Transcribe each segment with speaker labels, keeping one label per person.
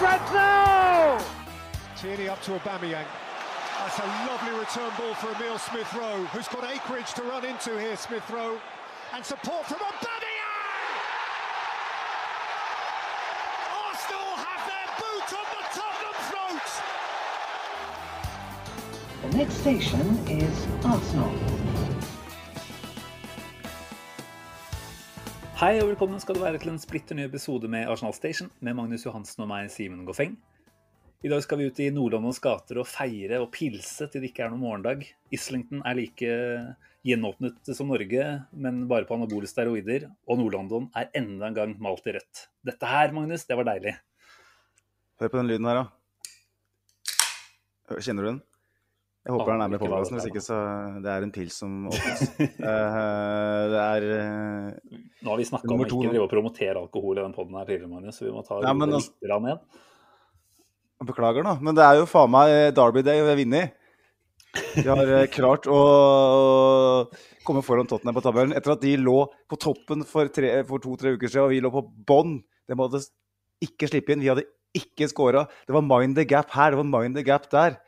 Speaker 1: It's up for grabs now. Tierney up to Aubameyang. That's a lovely return ball for Emil Smith Rowe, who's got acreage to run into here. Smith Rowe and support from Aubameyang. Arsenal have their boot on the Tottenham throat.
Speaker 2: The next station is Arsenal.
Speaker 3: Hei og velkommen skal du være til en splitter ny episode med Arsenal Station med Magnus Johansen og meg, Simen Goffeng. I dag skal vi ut i Nord-Londons gater og feire og pilse til det ikke er noen morgendag. Islington er like gjenåpnet som Norge, men bare på anabole steroider. Og Nord-London er enda en gang malt i rødt. Dette her, Magnus, det var deilig.
Speaker 4: Hør på den lyden her, da. Kjenner du den? Jeg håper
Speaker 3: Aner
Speaker 4: er med
Speaker 3: på
Speaker 4: podkasten, hvis ikke så det er en pils som åpnes. Eh, det er eh,
Speaker 3: Nå har vi snakka om å ikke drive og promotere alkohol i den poden her tidligere, Magnus, så vi må ta
Speaker 4: Ja, men altså-
Speaker 3: litt grann.
Speaker 4: Beklager, da. Men det er jo faen meg eh, Derby Day, og vi har vunnet. Vi har klart å komme foran Tottenham på tabellen etter at de lå på toppen for, for to-tre uker siden, og vi lå på bånn. De hadde ikke slippe inn. Vi hadde ikke scora. Det var mind the gap her, det var mind the gap der.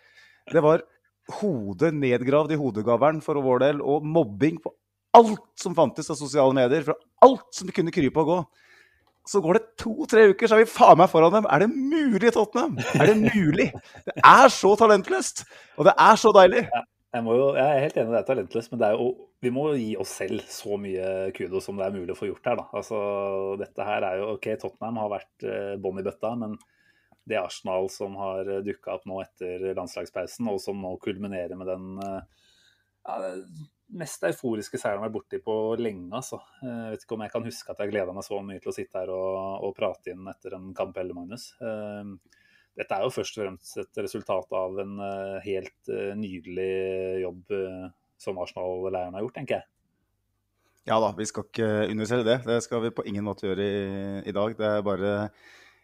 Speaker 4: Det var hodet nedgravd i hodegavlen for vår del, og mobbing på alt som fantes av sosiale medier. Fra alt som kunne krype og gå. Så går det to-tre uker, så er vi faen meg foran dem. Er det mulig, Tottenham? Er det mulig? Det er så talentløst! Og det er så deilig.
Speaker 3: Jeg, må jo, jeg er helt enig, det er talentløst, men er jo, vi må jo gi oss selv så mye kudos som det er mulig å få gjort her. Da. Altså, dette her er jo OK, Tottenham har vært eh, bånn i bøtta, men det Arsenal som har dukka opp nå etter landslagspausen, og som nå kulminerer med den eh, ja, mest euforiske seieren jeg har vært borti på lenge. Altså. Jeg vet ikke om jeg kan huske at jeg gleda meg så mye til å sitte her og, og prate inn etter en kamp heller, Magnus. Eh, dette er jo først og fremst et resultat av en eh, helt eh, nydelig jobb eh, som Arsenal-leiren har gjort, tenker jeg.
Speaker 4: Ja da, vi skal ikke underselge det. Det skal vi på ingen måte gjøre i, i dag. Det er bare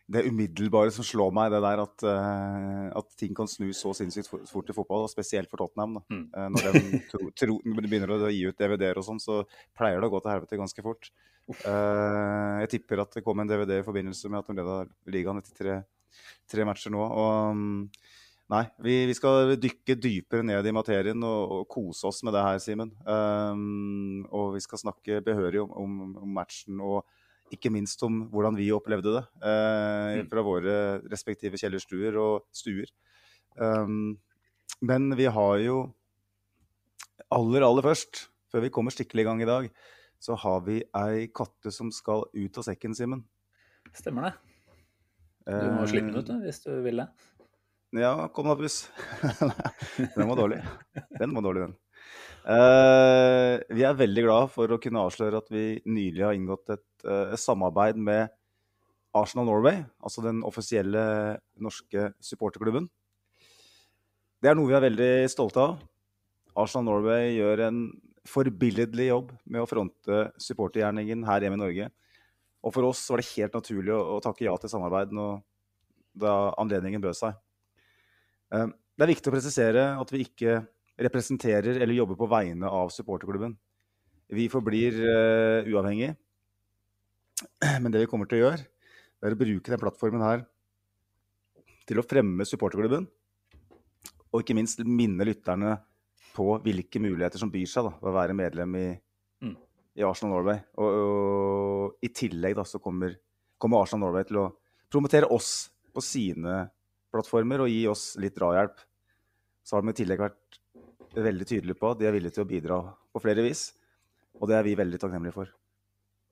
Speaker 4: det umiddelbare som slår meg, det der at, eh, at ting kan snu så sinnssykt fort i fotball, og spesielt for Tottenham. Da.
Speaker 3: Mm.
Speaker 4: Eh, når de tro, tro, de begynner å gi ut DVD-er og sånn, så pleier det å gå til helvete ganske fort. Uh, jeg tipper at det kom en DVD i forbindelse med at de leda ligaen etter tre, tre matcher nå. og mm, Nei, vi, vi skal dykke dypere ned i materien og, og kose oss med det her, Simen. Um, og vi skal snakke behørig om, om, om matchen og ikke minst om hvordan vi opplevde det eh,
Speaker 3: Mm.
Speaker 4: fra våre respektive kjellerstuer og stuer. Um, men vi har jo aller, aller først, før vi kommer skikkelig i gang i dag, så har vi ei katte som skal ut av sekken, Simen.
Speaker 3: Stemmer det. Du må
Speaker 4: Eh,
Speaker 3: slippe den ut hvis du vil det.
Speaker 4: Ja, kom da, buss. den var dårlig. Den var dårlig, den. Uh, vi er veldig glad for å kunne avsløre at vi nylig har inngått et eh, samarbeid med Arsenal Norway, altså den offisielle norske supporterklubben. Det er noe vi er veldig stolte av. Arsenal Norway gjør en forbilledlig jobb med å fronte supportergjerningen her hjemme i Norge. Og for oss var det helt naturlig å, å takke ja til samarbeid nå, da anledningen bød seg. Eh, Det er viktig å presisere at vi ikke representerer eller jobber på vegne av supporterklubben. Vi forblir uh, uavhengige. Men det vi kommer til å gjøre, det er å bruke den plattformen her til å fremme supporterklubben. Og ikke minst minne lytterne på hvilke muligheter som byr seg da, ved å være medlem i,
Speaker 3: Mm.
Speaker 4: i Arsenal Norway. Og, og i tillegg da, så kommer, kommer Arsenal Norway til å promotere oss på sine plattformer og gi oss litt drahjelp. Så har de i tillegg vært veldig tydelige på at de er villige til å bidra på flere vis. Og det er vi veldig takknemlige for.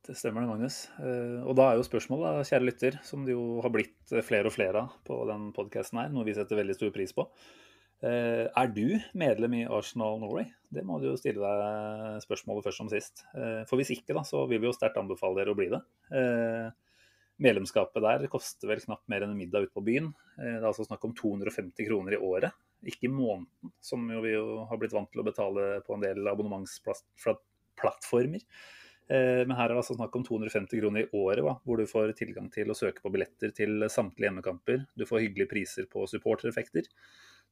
Speaker 3: Det stemmer det, Magnus. Eh, Og da er jo spørsmålet, kjære lytter, som det jo har blitt eh, flere og flere av på den podkasten her, noe vi setter veldig stor pris på. Eh, Er du medlem i Arsenal Norway? Det må du jo stille deg spørsmålet først som sist. For hvis ikke, da, så vil vi jo sterkt anbefale dere å bli det. Medlemskapet der koster vel knapt mer enn en middag ute på byen. Det er altså snakk om 250 kroner i året, ikke i måneden, som jo vi jo har blitt vant til å betale på en del abonnementsplattformer. Men her er det altså snakk om 250 kroner i året, va, hvor du får tilgang til å søke på billetter til samtlige hjemmekamper. Du får hyggelige priser på supportereffekter.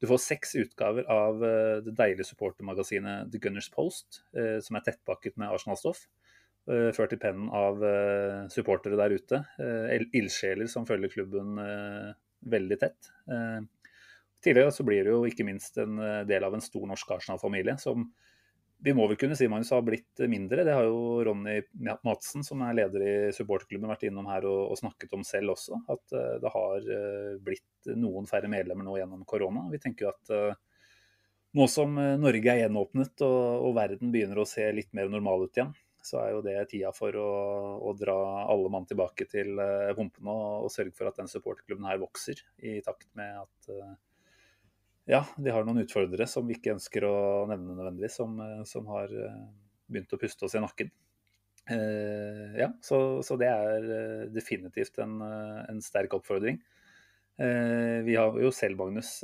Speaker 3: Du får seks utgaver av det deilige supportermagasinet The Gunners Post, som er tettpakket med Arsenal-stoff. Ført i pennen av supportere der ute. Ildsjeler som følger klubben veldig tett. Tidligere så blir du jo ikke minst en del av en stor norsk Arsenal-familie som vi må vel kunne si Magnus, har blitt mindre. Det har jo Ronny Madsen, som er leder i supporterklubben, vært innom her og, og, snakket om selv også. At uh, det har uh, blitt noen færre medlemmer nå gjennom korona. Vi tenker jo at uh, nå som Norge er gjenåpnet og, og, verden begynner å se litt mer normal ut igjen, så er jo det tida for å, å dra alle mann tilbake til pumpene og, og, sørge for at den supporterklubben her vokser i takt med at ja, de har noen utfordrere som vi ikke ønsker å nevne nødvendigvis, som, eh, som har eh, begynt å puste oss i nakken. Eh, ja, så, så, det er eh, definitivt en, en sterk oppfordring. Eh, vi har jo selv, Magnus,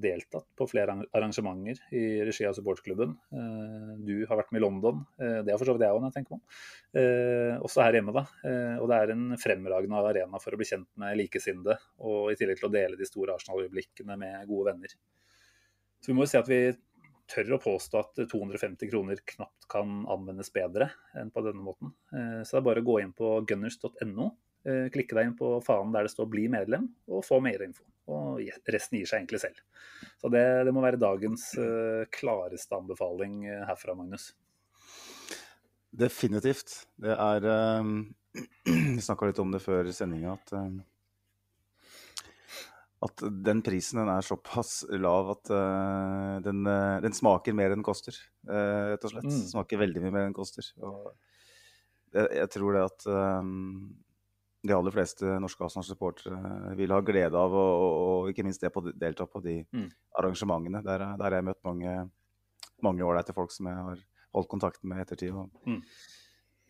Speaker 3: deltatt på flere arrangementer i regi av supporterklubben. Du har vært med i London, det har for så vidt jeg òg, når jeg tenker meg om. Også her hjemme, da. Og det er en fremragende arena for å bli kjent med likesinnede, og i tillegg til å dele de store Arsenal-øyeblikkene med gode venner. Så vi må jo si at vi tør å påstå at 250 kroner knapt kan anvendes bedre enn på denne måten. Så det er bare å gå inn på gunners.no Eh, klikke deg inn på fanen der det står 'bli medlem', og få mer info. Og resten gir seg egentlig selv. Så det, det må være dagens uh, klareste anbefaling eh, herfra, Magnus.
Speaker 4: Definitivt. Det er um, Vi snakka litt om det før sendinga at um, at den prisen den er såpass lav at uh, den, uh, den, smaker mer enn den koster, uh, rett og slett. Mm. Smaker veldig mye mer enn den koster. Og jeg, jeg tror det at um, de aller fleste norske Arsenal-supportere vil ha glede av, og, og, ikke minst det på delta på de mm. arrangementene. Der, der har jeg møtt mange mange ålreite folk som jeg har holdt kontakten med i ettertid. Og... Mm.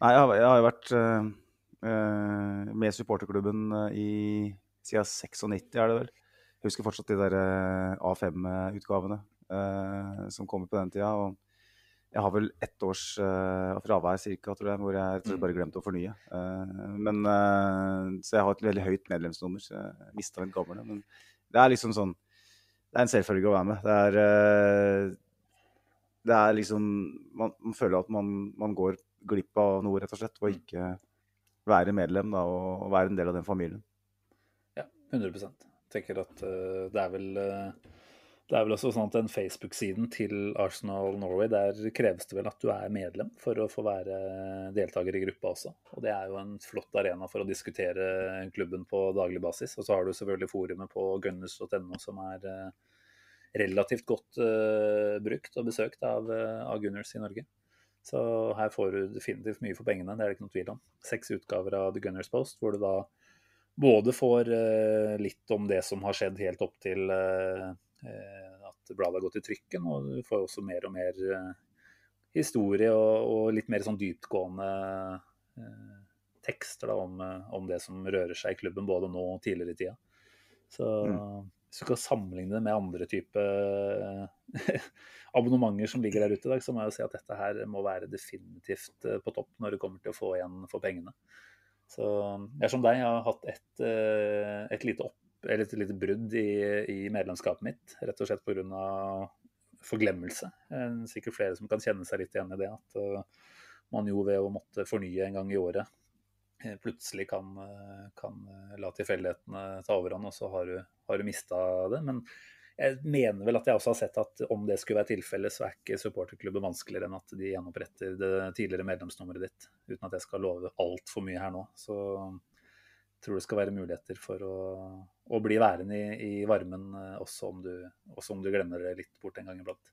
Speaker 4: Nei, jeg har, jeg har vært uh, med supporterklubben uh, i siden 96, er det vel. Jeg husker fortsatt de der uh, A5-utgavene som kommer på den tida. og jeg har vel ett års uh, fravær cirka, tror jeg, hvor jeg slett mm. bare glemte å fornye. Uh, men, uh, så jeg har et veldig høyt medlemsnummer, så jeg mista den gamle. Men det er liksom sånn Det er en selvfølge å være med. Det er, det er liksom man, man, føler at man, man, går glipp av noe, rett og slett, ved ikke være medlem da, og, og, være en del av den familien.
Speaker 3: Ja, 100 Jeg tenker at det er vel det er vel også sånn at den Facebook-siden til Arsenal Norway, der kreves det vel at du er medlem for å få være deltaker i gruppa også. Og det er jo en flott arena for å diskutere klubben på daglig basis. Og så har du selvfølgelig forumet på gunners.no som er eh, relativt godt uh, brukt og besøkt av, uh, av Gunners i Norge. Så her får du definitivt mye for pengene, det er det ikke noe tvil om. Seks utgaver av The Gunners Post, hvor du da både får uh, litt om det som har skjedd helt opp til Eh, at bladet har gått i trykken, og du får også mer og mer eh, historie og, og litt mer sånn dyptgående eh, tekster da, om, om, det som rører seg i klubben både nå og tidligere i tida. Så mm. hvis du skal sammenligne det med andre type abonnementer som ligger der ute, så må jeg jo si at dette her må være definitivt på topp når det kommer til å få igjen for pengene. Så jeg er som deg, jeg har hatt et, et lite opp eller et lite brudd i, i, medlemskapet mitt, rett og slett pga. forglemmelse. Sikkert flere som kan kjenne seg litt igjen i det. At uh, man jo ved å måtte fornye en gang i året eh, plutselig kan, eh, kan la tilfeldighetene ta overhånd, og så har du, har du mista det. Men jeg mener vel at jeg også har sett at om det skulle være tilfellet, så er ikke supporterklubben vanskeligere enn at de gjenoppretter det tidligere medlemsnummeret ditt, uten at jeg skal love altfor mye her nå. Så tror det skal være muligheter for å, å bli værende i, i varmen eh, også om, du, også om, du, glemmer det litt bort en gang iblant.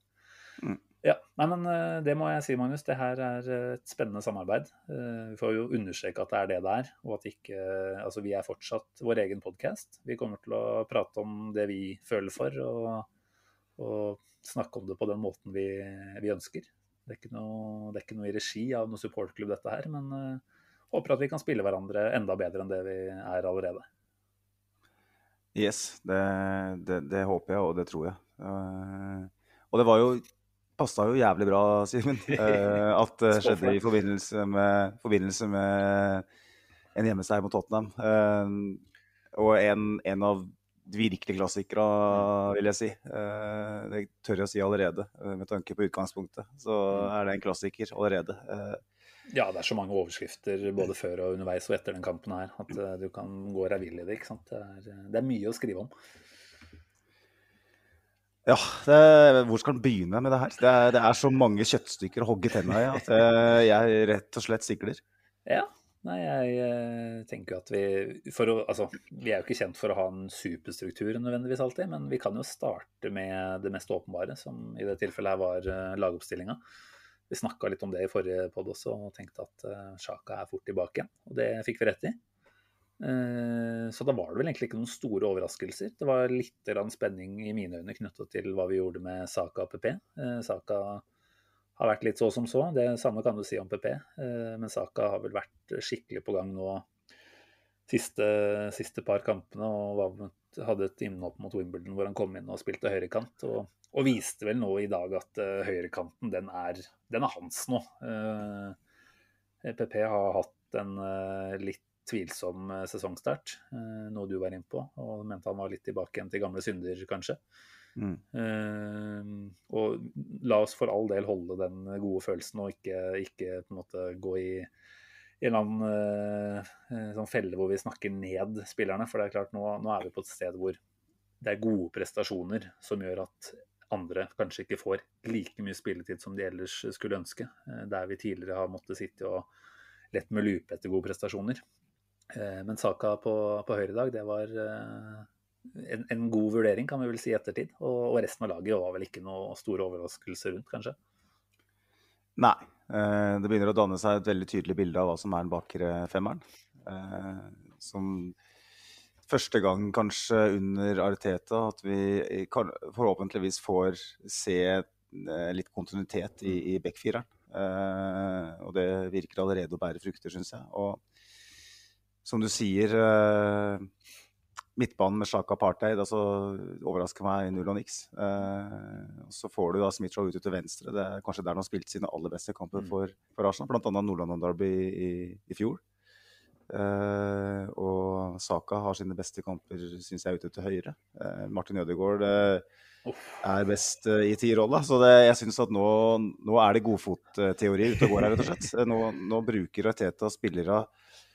Speaker 3: Mm. Ja, nei, men eh, Det må jeg si, Magnus. Det her er et spennende samarbeid. Eh, vi får jo understreke at det er det det er, og at ikke, altså vi er fortsatt vår egen podkast. Vi kommer til å prate om det vi føler for, og, og snakke om det på den måten vi, vi ønsker. Det er, noe, det er, ikke noe, i regi av noen supportklubb, dette her. men håper at vi kan spille hverandre enda bedre enn det vi er allerede.
Speaker 4: Yes, det, det, det håper jeg, og det tror jeg. Uh, og det var jo passa jo jævlig bra, Simen, uh, at det skjedde i forbindelse med, forbindelse med en hjemmeseier mot Tottenham. Og en, en, av de virkelige klassikere, vil jeg si. det tør jeg å si allerede, med tanke på utgangspunktet. Så mm. er det en klassiker allerede.
Speaker 3: Ja, det er så mange overskrifter både før og underveis og etter den kampen her at uh, du kan gå deg vill i det. ikke sant? Det er, eh, det er, mye å skrive om.
Speaker 4: Ja, det, hvor skal en begynne med det her? Det er, det er så mange kjøttstykker å hogge tenna i at uh, jeg rett og slett sikler.
Speaker 3: Ja, nei, jeg tenker jo at vi for å, Altså, vi er jo ikke kjent for å ha en superstruktur nødvendigvis alltid, men vi kan jo starte med det mest åpenbare, som i det tilfellet her var lagoppstillinga. Vi snakka litt om det i forrige pod også og tenkte at uh, Sjaka er fort tilbake igjen. Og det fikk vi rett i. Uh, så da var det vel egentlig ikke noen store overraskelser. Det var litt spenning i mine øyne knytta til hva vi gjorde med Saka og PP. Uh, Saka har vært litt så som så. Det samme kan du si om PP. Men Saka har vel vært skikkelig på gang nå siste, siste par kampene. Og hadde et innhopp mot Wimbledon hvor han kom inn og spilte høyrekant. Og og viste vel nå i dag at høyrekanten, den er, den er, hans nå. Uh, eh, PP har hatt en uh, litt tvilsom sesongstart, noe du var inne på. Og mente han var litt tilbake igjen til gamle synder, kanskje. Mm. og la oss for all del holde den gode følelsen og ikke, ikke på en måte gå i i en eller annen sånn felle hvor vi snakker ned spillerne. For det er klart, nå, nå er vi på et sted hvor det er gode prestasjoner som gjør at andre kanskje ikke får like mye spilletid som de ellers skulle ønske. Eh, der vi tidligere har måttet sitte og lett med lupe etter gode prestasjoner. Eh, men saka på, på høyre i dag, det var eh, en, en, god vurdering, kan vi vel si i ettertid. Og, og, resten av laget var vel ikke noe store overraskelser rundt, kanskje?
Speaker 4: Nei. Det begynner å danne seg et veldig tydelig bilde av hva som er den bakre femmeren. Som første gang kanskje under Ariteta at vi forhåpentligvis får se eh, litt kontinuitet i, i backfireren. Eh, og det virker allerede å bære frukter, syns jeg. Og som du sier, eh, midtbanen med Sjaka Apartheid altså, overrasker meg null og niks. Eh, så får du da Smith-Shaw ute til venstre. Det er kanskje der han har spilt sine aller beste kamper mm. for, for Arsenal, bl.a. Nordland Derby i, i fjor. Uh, og Saka har sine beste kamper, syns jeg, ute til høyre. Uh, Martin Ødegaard uh, er best i tierrolla. Så det, jeg syns at nå, nå, er det godfotteori ute og går her, rett og slett. Nå, nå bruker Arteta spillere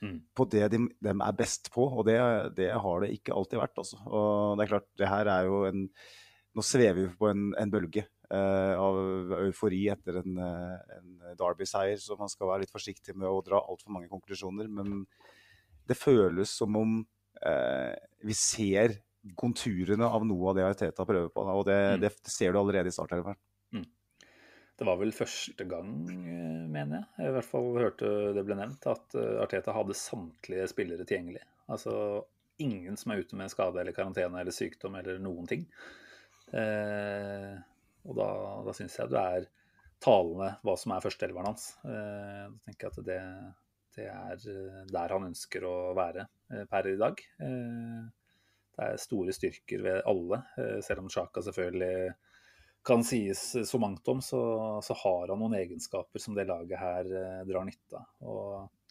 Speaker 4: mm. på det de, de, er best på, og det, det, har det ikke alltid vært. Altså. Og det er klart, det her er jo en Nå svever vi på en, en bølge. Av eufori etter en, en Derby-seier, så man skal være litt forsiktig med å dra altfor mange konklusjoner. Men det føles som om eh, vi ser konturene av noe av det Arteta prøver på. Og det, mm. det ser du allerede i startelveren. Mm.
Speaker 3: Det var vel første gang, eh, mener jeg, jeg i hvert fall hørte det ble nevnt, at eh, Arteta hadde samtlige spillere tilgjengelig. Altså ingen som er ute med skade eller karantene eller sykdom eller noen ting. Eh, og da, da syns jeg det er talende hva som er førsteelveren hans. Eh, da tenker jeg at det, det er eh, der han ønsker å være eh, per i dag. Eh, det er store styrker ved alle. Selv om Sjaka selvfølgelig kan sies så mangt om, så, så, har han noen egenskaper som det laget her drar nytte av. Og,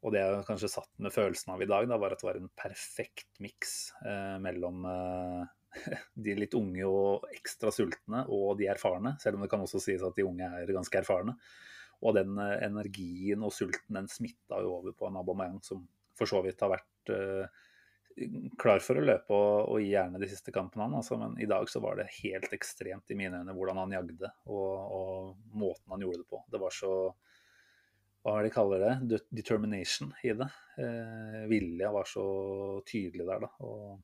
Speaker 3: og, det jeg kanskje satt med følelsen av i dag, da, var at det var en perfekt miks eh, mellom eh, de litt unge og ekstra sultne og de erfarne. Selv om det kan også sies at de unge er ganske erfarne. Og den eh, energien og sulten den smitta jo over på en Aubameyang som for så vidt har vært uh, klar for å løpe og, og gi gjerne de siste kampene, han. Altså, men i dag så var det helt ekstremt i mine øyne hvordan han jagde og, og måten han gjorde det på. Det var så hva er det de kaller det? Determination i det. Eh, vilja var så tydelig der, da. Og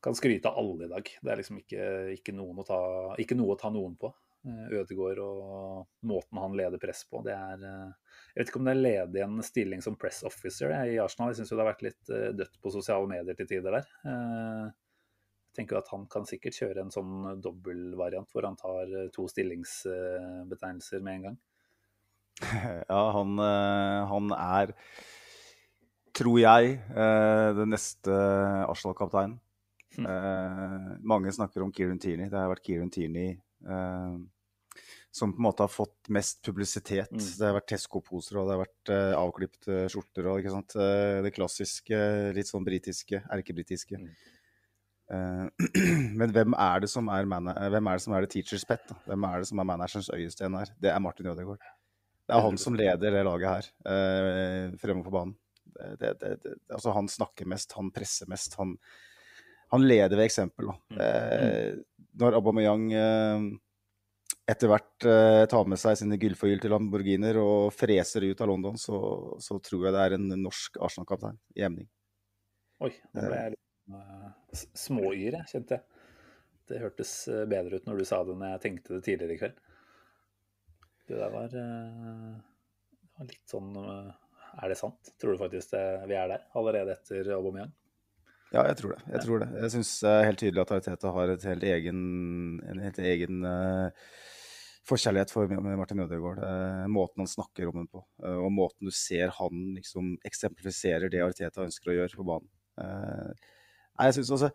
Speaker 3: kan skryte av alle i dag. Det er liksom ikke, ikke, ta, ikke noe å ta noen på. Eh, Ødegård og måten han leder press på. Det er eh, Jeg vet ikke om det er ledig en stilling som press officer i Arsenal. Jeg syns det har vært litt eh, dødt på sosiale medier til tider der. Jeg tenker at han kan sikkert kjøre en sånn dobbeltvariant hvor han tar to stillingsbetegnelser med en gang.
Speaker 4: Ja, han, han er, tror jeg, den neste Arsenal-kapteinen. Eh, mange snakker om Kieran Tierney. Det har vært Kieran Tierney eh, som på en måte har fått mest publisitet.
Speaker 3: Mm.
Speaker 4: Det har vært Tesco-poser og det har vært eh, avklipte skjorter og ikke sant? Eh, det klassiske, litt sånn britiske, erkebritiske.
Speaker 3: Mm.
Speaker 4: Men hvem er det som er, hvem er det som er the teacher's pet? Da? Hvem er det som er managerens øyesten her? Det er Martin Ødegaard. Det er han som leder det laget her, fremme på banen. Det, det, det, det, altså han snakker mest, han presser mest. Han, han leder ved eksempel.
Speaker 3: Mm.
Speaker 4: Eh, når Aubameyang eh, etter hvert eh, tar med seg sine gullforgylte Lamborghiner og freser ut av London, så, så tror jeg det er en norsk Arsenal-kaptein i emning.
Speaker 3: Oi, nå ble jeg litt uh, småyr, jeg, kjente jeg. Det hørtes eh, bedre ut når du sa det enn jeg tenkte det tidligere i kveld. Det der var, eh, det var litt sånn eh, Er det sant? Tror du faktisk det, vi er der allerede etter Aubameyang?
Speaker 4: Ja, jeg tror det. Jeg tror det. Jeg syns er helt tydelig at Ariteta har et helt egen, en helt egen uh, forkjærlighet for Martin Ødegaard. Uh, måten han snakker om den på, eh, og måten du ser han liksom eksemplifiserer det Ariteta ønsker å gjøre på banen. Eh, nei, jeg synes også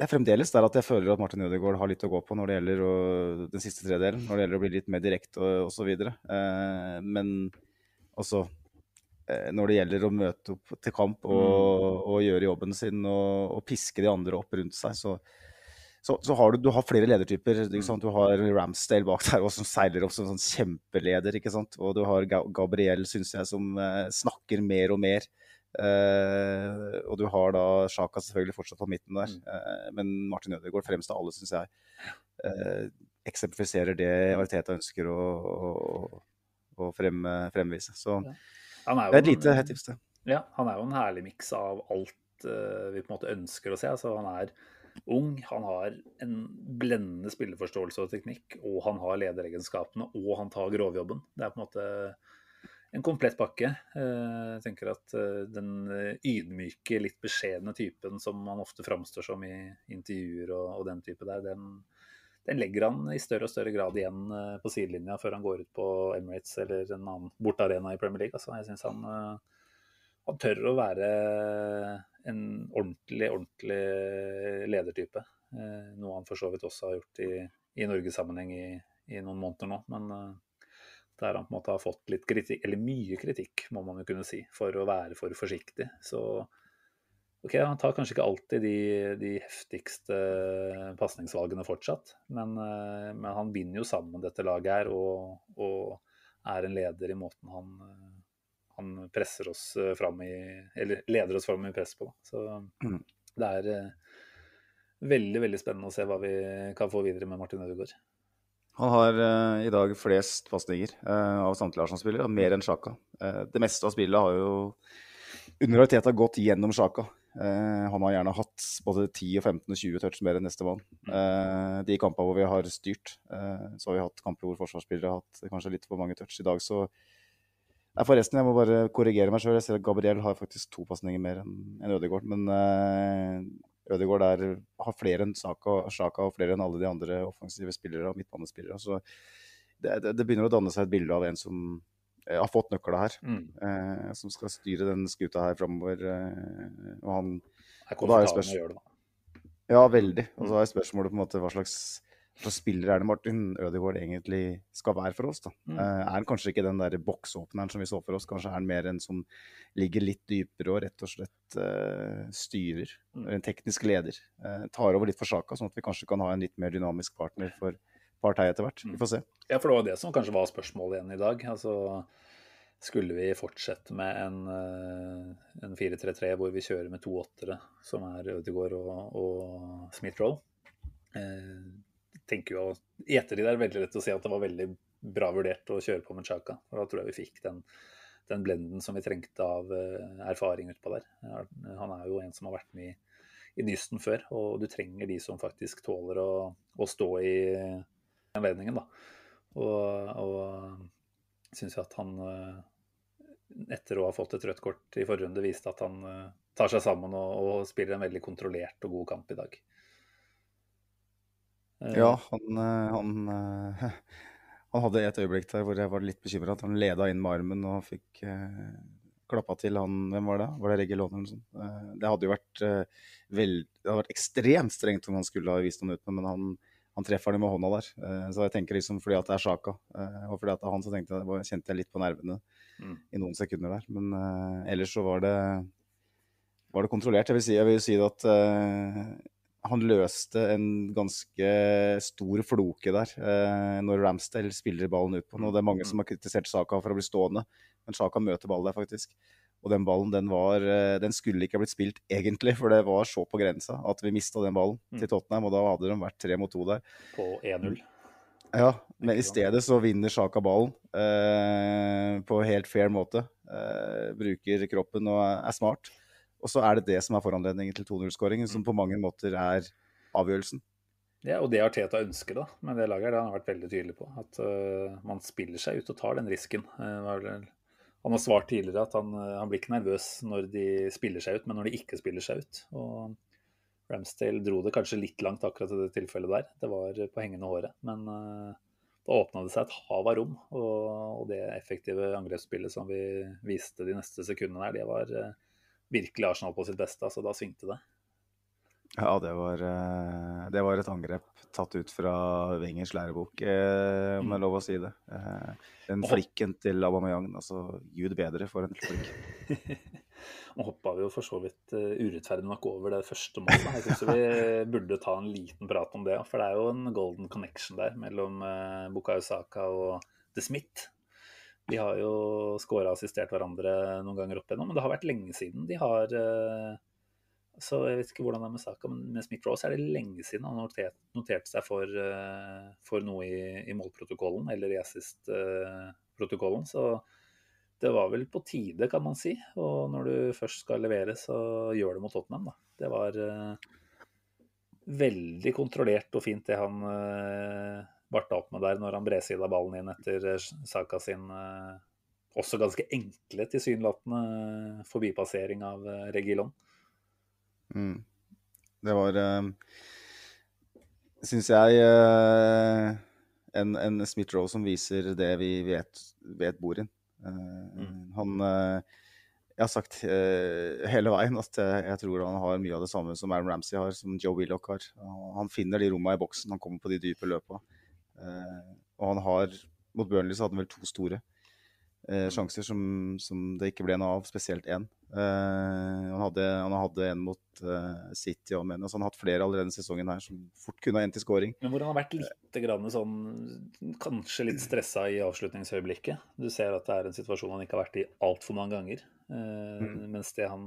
Speaker 4: det er fremdeles der at jeg føler at Martin Ødegaard har litt å gå på når det gjelder å, den siste tredelen, når det gjelder å bli litt mer direkte og osv. Eh, men eh, når det gjelder å møte opp til kamp og, og gjøre jobben sin og, og piske de andre opp rundt seg, så, så, så har du, du har flere ledertyper. Ikke sant? Du har Ramsdale bak der også, som seiler opp som sånn kjempeleder. Og du har Gabriel, syns jeg, som eh, snakker mer og mer. Eh, og du har da Sjaka selvfølgelig fortsatt på midten der. Eh, men Martin Ødegaard fremst av alle, syns jeg, eh, eksemplifiserer det Ariteta ønsker å, å, å frem, fremvise. Så
Speaker 3: jo
Speaker 4: det er et lite tips, det.
Speaker 3: Ja, han er jo en herlig miks av alt uh, vi på en måte ønsker å se. Altså, han er ung, han har en blendende spilleforståelse og teknikk, og han har lederegenskapene, og han tar grovjobben. Det er på en måte en komplett pakke. Eh, Jeg tenker at eh, den ydmyke, litt beskjedne typen som han ofte framstår som i intervjuer og, og den type der, den, den legger han i større og større grad igjen eh, på sidelinja før han går ut på Emirates eller en annen bortearena i Premier League. Altså, jeg synes han eh, han tør å være en ordentlig, ordentlig ledertype. Eh, Noe han for så vidt også har gjort i, i Norgesammenheng i, i noen måneder nå. Men der han på en måte har fått litt kritikk, eller mye kritikk, må man jo kunne si, for å være for forsiktig. Så ok, han tar kanskje ikke alltid de, de heftigste pasningsvalgene fortsatt, men, eh, men han binder jo sammen dette laget her og, og er en leder i måten han eh, han presser oss eh, fram i Eller leder oss fram i press på. Så
Speaker 4: Mm.
Speaker 3: det er eh, veldig, veldig spennende å se hva vi kan få videre med Martin Ødegaard.
Speaker 4: Han har eh, i dag flest pasninger eh, av samtlige Arsenal-spillere, mer enn Sjaka. Eh, det meste av spillet har jo under realiteten gått gjennom Sjaka. Eh, han har gjerne hatt både 10, og 15 og 20 touch mer enn nestemann. Eh, de kampene hvor vi har styrt, eh, så har vi hatt kamper hvor forsvarsspillere har hatt kanskje litt for mange touch. I dag så Nei, forresten, jeg må bare korrigere meg sjøl. Jeg ser at Gabriel har faktisk to pasninger mer enn enn Ødegaard. Men eh, Ødegaard er, har flere enn Saka, Sjaka og flere enn alle de andre offensive spillere og midtbanespillere. Så det, det, det begynner å danne seg et bilde av en som har fått nøkla her.
Speaker 3: Mm.
Speaker 4: Eh, som skal styre den skuta her framover. Eh, og han Og da er
Speaker 3: komfortabel
Speaker 4: jo
Speaker 3: å
Speaker 4: spørs-
Speaker 3: gjøre det. da.
Speaker 4: Ja, veldig. Og så er spørsmålet på en måte hva slags, slags spiller er det Martin Ødegaard egentlig skal være for oss. da.
Speaker 3: Mm.
Speaker 4: Eh, er han kanskje ikke den der boksåpneren som vi så for oss? Kanskje er han mer en som ligger litt dypere og rett og slett eh, styrer.
Speaker 3: Mm.
Speaker 4: En teknisk leder. Eh, tar over litt for saka, sånn at vi kanskje kan ha en litt mer dynamisk partner for Partei etter hvert.
Speaker 3: Mm.
Speaker 4: Vi får se.
Speaker 3: Ja, for det var det som kanskje var spørsmålet igjen i dag. Altså, skulle vi fortsette med en, eh, en 4-3-3 hvor vi kjører med to åttere, som er Ødegaard og, og Smith-Roll? Eh, tenker jo, I ettertid er det veldig lett å si at det var veldig bra vurdert å kjøre på med Chaka. Da tror jeg vi fikk den, den blenden som vi trengte av eh, erfaring utpå der. Han er jo en som har vært med i, i dysten før, og du trenger de som faktisk tåler å, å stå i anledningen. da. Og, og syns jo at han, eh, etter å ha fått et rødt kort i forrunde, viste at han eh, tar seg sammen og, og spiller en veldig kontrollert og god kamp i dag. Eh,
Speaker 4: Ja, han, han, han hadde et øyeblikk der hvor jeg var litt bekymra. Han leda inn med armen og fikk klappa til han Hvem var det? Var det Regilon eller noe sånt? Det hadde jo vært, vel, det hadde vært ekstremt strengt om han skulle ha vist noe ut men han, han treffer det med hånda der. Eh, så jeg tenker liksom fordi at det er Sjaka, eh, og fordi at det er han, så tenkte jeg, kjente jeg litt på nervene
Speaker 3: Mm.
Speaker 4: i noen sekunder der. Men uh, ellers så var det, var det kontrollert. Jeg vil si, jeg vil si at uh, han løste en ganske stor floke der uh, når Ramsdale spiller ballen ut på den. Og det er mange som har kritisert Saka for å bli stående, men Saka møter ball der faktisk. Og den ballen den var, eh, den skulle ikke ha blitt spilt egentlig, for det var så på grensa at vi mista den ballen
Speaker 3: Mm.
Speaker 4: til Tottenham, og da hadde de vært tre mot to der.
Speaker 3: På 1-0.
Speaker 4: Ja, men i stedet så vinner Sjaka ballen eh, på helt fair måte. Eh, bruker kroppen og er smart. Og så er det det som er foranledningen til 2-0-skåringen, som på mange måter er avgjørelsen.
Speaker 3: Ja, og det Arteta ønsker da, med det laget, det har han vært veldig tydelig på. At uh, man spiller seg ut og tar den risken. Uh, han har svart tidligere at han, øh, han blir ikke nervøs når de spiller seg ut, men når de ikke spiller seg ut. Og Ramsdale dro det kanskje litt langt akkurat i det tilfellet der. Det var på hengende håret. Men uh, da åpna det seg et hav av rom. Og, og det effektive angrepsspillet som vi viste de neste sekundene der, det var uh, virkelig Arsenal på sitt beste. Altså, da svingte det.
Speaker 4: Ja, det var, eh, det var et angrep tatt ut fra Wengers lærebok, eh, om det er lov å si det. Eh, Den flikken til Aubameyang, altså gud bedre for en flikk.
Speaker 3: Nå hoppa vi jo for så vidt urettferdig nok over det første målet. Jeg syns vi burde ta en liten prat om det. For det er jo en golden connection der mellom Bukayo Saka og The Smith. De har jo skåra og assistert hverandre noen ganger opp igjennom, men det har vært lenge siden de har Så jeg vet ikke hvordan det er med Saka, men med Smith Rose er det lenge siden han notert, noterte seg for, eh, for noe i, i målprotokollen eller i assist-protokollen. Så det var vel på tide, kan man si. Og når du først skal levere, så gjør det mot Tottenham, da. Det var uh, veldig kontrollert og fint det han uh, barta opp med der når han bredsida ballen inn etter eh, Saka sin uh, også ganske enkle, tilsynelatende eh, forbipassering av eh, Regilon.
Speaker 4: Mm. Det var, uh, syns jeg, uh, en, en Smith-Roe som viser det vi vet, vet bor inn. Eh, Han eh, Jeg har sagt eh, hele veien at jeg, tror han har mye av det samme som Aaron Ramsey har, som Joe Willoch har. Han- Han finner de rommene i boksen, han kommer på de dype løpa. Eh, og han har Mot Burnley så hadde han vel to store eh, sjanser som, som det ikke ble noe av, spesielt én. Eh, han, hadde, han hadde en mot eh, City og men, altså han har hatt flere allerede denne sesongen her som fort kunne ha endt i scoring.
Speaker 3: Men hvor han har vært litt grann sånn Kanskje litt stressa i avslutningsøyeblikket. Du ser at det er en situasjon han ikke har vært i altfor mange ganger. Eh, Mens det han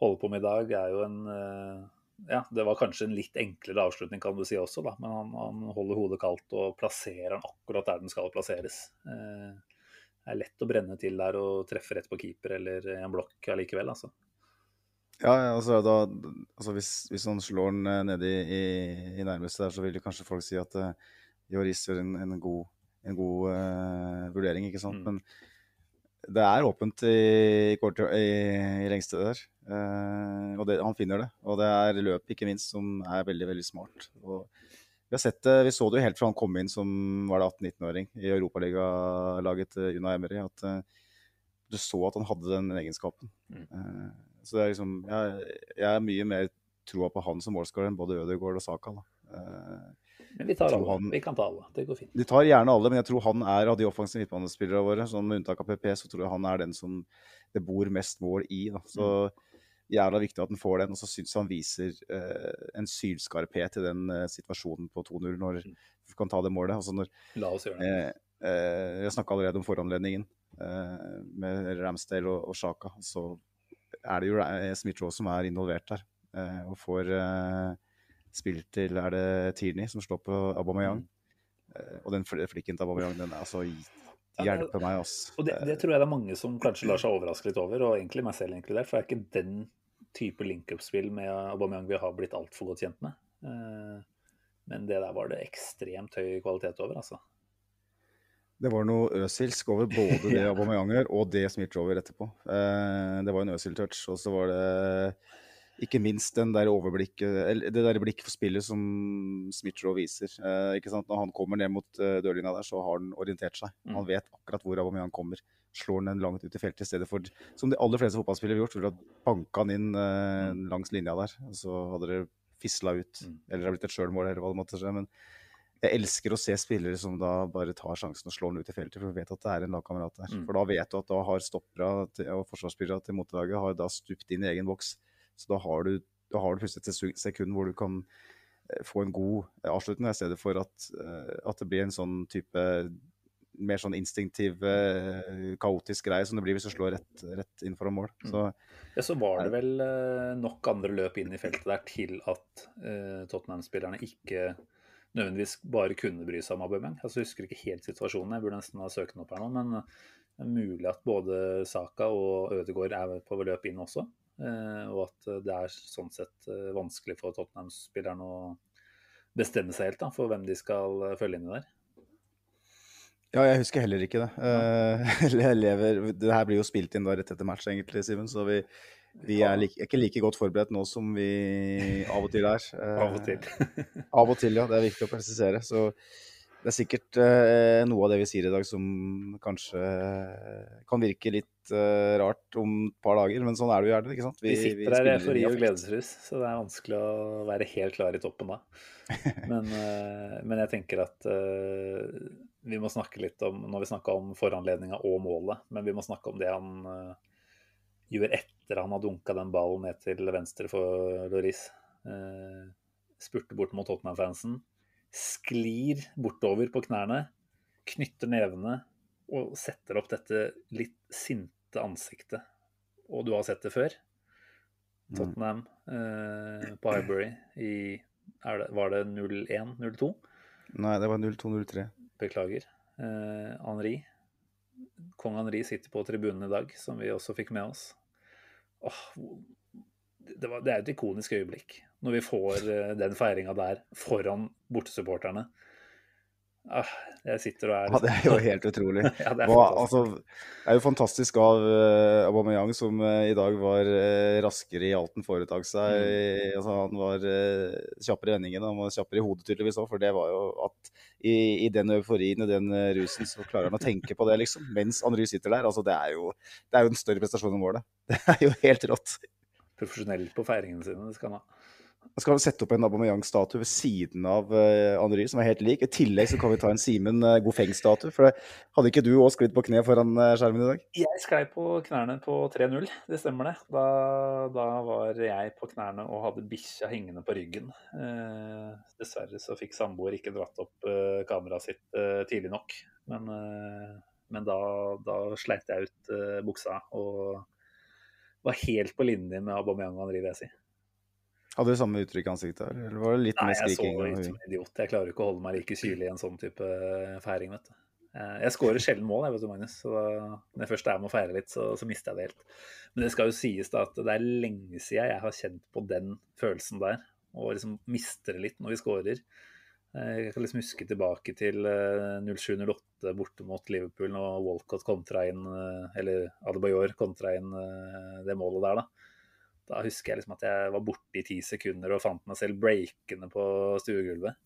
Speaker 3: holder på med i dag, er jo en eh, Ja, det var kanskje en litt enklere avslutning, kan du si også, da. Men han, han holder hodet kaldt og plasserer den akkurat der den skal plasseres. Eh, er lett å brenne til der og treffe rett på keeper eller en blokk allikevel, altså.
Speaker 4: Ja, ja, altså, da, altså hvis, hvis han slår den eh, nedi i, i nærmeste der, så vil kanskje folk si at uh, Joris gjør en, en god, en god uh, vurdering, ikke sant.
Speaker 3: Mm.
Speaker 4: Men det er åpent i, kort, i, i lengste der. Uh, og det, han finner det. Og det er løpet, ikke minst, som er veldig, veldig smart. Og vi, har sett det, vi så det jo helt fra han kom inn som var det 18-19-åring i Europaligalaget til Una Emery, at uh, du så at han hadde den egenskapen.
Speaker 3: Mm.
Speaker 4: Uh, så det er liksom, jeg, jeg er mye mer troa på han som målskårer enn både Ødegaard og Saka. Da. Uh,
Speaker 3: Men vi tar alle.
Speaker 4: han-
Speaker 3: Vi kan ta alle. Det går fint.
Speaker 4: de tar gjerne alle, men jeg tror han er av de offensive midtbanespillerne våre, sånn med unntak av PP, så tror jeg han er den som det bor mest mål i. Da. Så jævla viktig at han får den, og så syns han viser eh, en sylskarphet i den eh, situasjonen på 2-0 når vi kan ta det målet. Altså når,
Speaker 3: La oss gjøre det.
Speaker 4: eh, eh, jeg snakka allerede om foranledningen eh, med Ramsdale og, og Sjaka. Så er det jo Smith-Raw som er involvert der, eh, og får spill til er det Tierney som slår på Aubameyang. Eh, og den fl- flikken til Aubameyang, den er altså Hjelpe meg, ass.
Speaker 3: Og det, det tror jeg det er mange som kanskje lar seg overraske litt over, og egentlig meg selv inkludert. For det er ikke den type link-up-spill med Aubameyang vi har blitt altfor godt kjent med. Eh, Men det der var det ekstremt høy kvalitet over, altså.
Speaker 4: Det var noe øsilsk over både det Aubameyanger og det Smith-Roe etterpå. Eh, det var en øsil-touch, og så var det ikke minst den der det der blikk for spillet som Smith-Roe viser. Eh? Når han kommer ned mot eh, dørlinja der, så har han orientert seg.
Speaker 3: Mm.
Speaker 4: Han vet akkurat hvor Aubameyang kommer. Slår han den langt ut i feltet i stedet for, som de aller fleste fotballspillere gjort, ville ha banka han inn eh, langs linja der. Så hadde det fisla ut.
Speaker 3: Mm.
Speaker 4: Eller det har blitt et sjølmål, eller hva det måtte skje. Men jeg elsker å se spillere som da bare tar sjansen og slår den ut i feltet, for du vet at det er en lagkamerat der.
Speaker 3: Mm.
Speaker 4: For da vet du at da har stoppere og forsvarsspillere til motelaget har da stupt inn i egen boks. Så da har du, da har du plutselig et sekund hvor du kan eh, få en god eh, avslutning, i stedet for at, eh, at det blir en sånn type mer sånn instinktiv, kaotisk greie som det blir hvis du slår rett, rett inn foran mål.
Speaker 3: Mm.
Speaker 4: Så
Speaker 3: Ja, så var det vel nok andre løp inn i feltet der til at uh, Tottenham-spillerne ikke nødvendigvis bare kunne bry seg om Aubameyang. Altså, jeg husker ikke helt situasjonen, jeg burde nesten ha søkt den opp her nå. Men det er mulig at både Saka og Ødegaard er på løp inn også. Eh, og at det er sånn sett eh, vanskelig for Tottenham-spillerne å bestemme seg helt da, for hvem de skal eh, følge inn i der.
Speaker 4: Ja, jeg husker heller ikke det. Ja. lever, det her blir jo spilt inn da rett etter match, egentlig, Simen. Så vi, vi er like, ikke like godt forberedt nå som vi av og til er.
Speaker 3: Av og til.
Speaker 4: av og til, ja. Det er viktig å presisere. Så det er sikkert eh, noe av det vi sier i dag som kanskje kan virke litt eh, rart om et par dager, men sånn er det jo gjerne. ikke sant?
Speaker 3: Vi, sitter her i eufori og gledesrus, så det er vanskelig å være helt klar i toppen da. Men, eh, men jeg tenker at eh, vi må snakke litt om Når vi snakka om foranledninga og målet, men vi må snakke om det han eh, gjør etter han har dunka den ballen ned til venstre for Loris. Spurte bort mot Tottenham-fansen. Sklir bortover på knærne, knytter nevene og setter opp dette litt sinte ansiktet. Og du har sett det før.
Speaker 4: Mm.
Speaker 3: Tottenham eh, på Highbury i det, Var det 01-02?
Speaker 4: Nei, det var 02-03.
Speaker 3: Beklager. Eh, Henri. Kong Henri sitter på tribunen i dag, som vi også fikk med oss. Åh, det, var, det er et ikonisk øyeblikk når vi får eh, den feiringa der foran bortesupporterne. Ah, jeg sitter og er
Speaker 4: Ja, det er jo helt utrolig.
Speaker 3: ja, det er
Speaker 4: Hva, altså, det er jo fantastisk av uh, Aubameyang, som uh, i dag var uh, raskere i alt han foretak seg.
Speaker 3: Mm.
Speaker 4: Altså, han var kjappere i vendingene, han var kjappere i hodet tydeligvis òg. For det var jo at i, i den euforien og den rusen, så klarer han å tenke på det, liksom. Mens Andry sitter der. Altså, det er jo, det er jo en større prestasjon enn målet. Det er jo helt rått.
Speaker 3: Profesjonell på feiringene sine, det skal han ha.
Speaker 4: Jeg skal sette opp en Aubameyang-statue ved siden av uh, Henry, som er helt lik. I tillegg så kan vi ta en Simen uh, Gofeng-statue. For det, hadde ikke du òg sklidd på kne foran uh, skjermen i dag?
Speaker 3: Jeg sklei på knærne på 3-0, det stemmer det. Da, da var jeg på knærne og hadde bikkja hengende på ryggen. Uh, dessverre så fikk samboer ikke dratt opp uh, kameraet sitt eh, tidlig nok. Men, eh, men da, da sleit jeg ut eh, buksa og var helt på linje med Aubameyang og Henri, vil jeg si.
Speaker 4: Hadde du samme uttrykk i ansiktet? her, Eller var det litt
Speaker 3: Nei,
Speaker 4: mer
Speaker 3: jeg så
Speaker 4: skriking?
Speaker 3: ut som en idiot. Jeg klarer ikke å holde meg like kylig i en sånn type feiring, vet du. Eh, Jeg skårer sjelden mål, jeg, vet du, Magnus. Så når jeg først er med å feire litt, så, så mister jeg det helt. Men det skal jo sies da at det er lenge siden jeg har kjent på den følelsen der. Og liksom mister det litt når vi skårer. Eh, Jeg kan liksom huske tilbake til eh, 07-08 borte mot Liverpool når Walcott kontra inn, eh, eller Adebayor kontra inn eh, det målet der, da. Da husker jeg liksom at jeg var borte i ti sekunder og fant meg selv breakende på stuegulvet.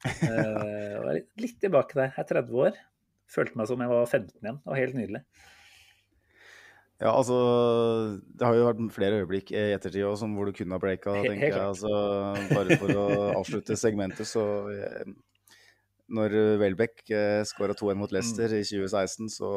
Speaker 3: Eh, jeg var litt tilbake der. Jeg er 30 år. Følte meg som jeg var 15 igjen. Det var helt nydelig.
Speaker 4: Ja, altså Det har jo vært flere øyeblikk i ettertid også, som hvor du kunne ha breaka, tenker jeg. Altså, bare for å avslutte segmentet, så eh, Når Welbeck eh, skåra 2-1 mot Leicester i 2016, så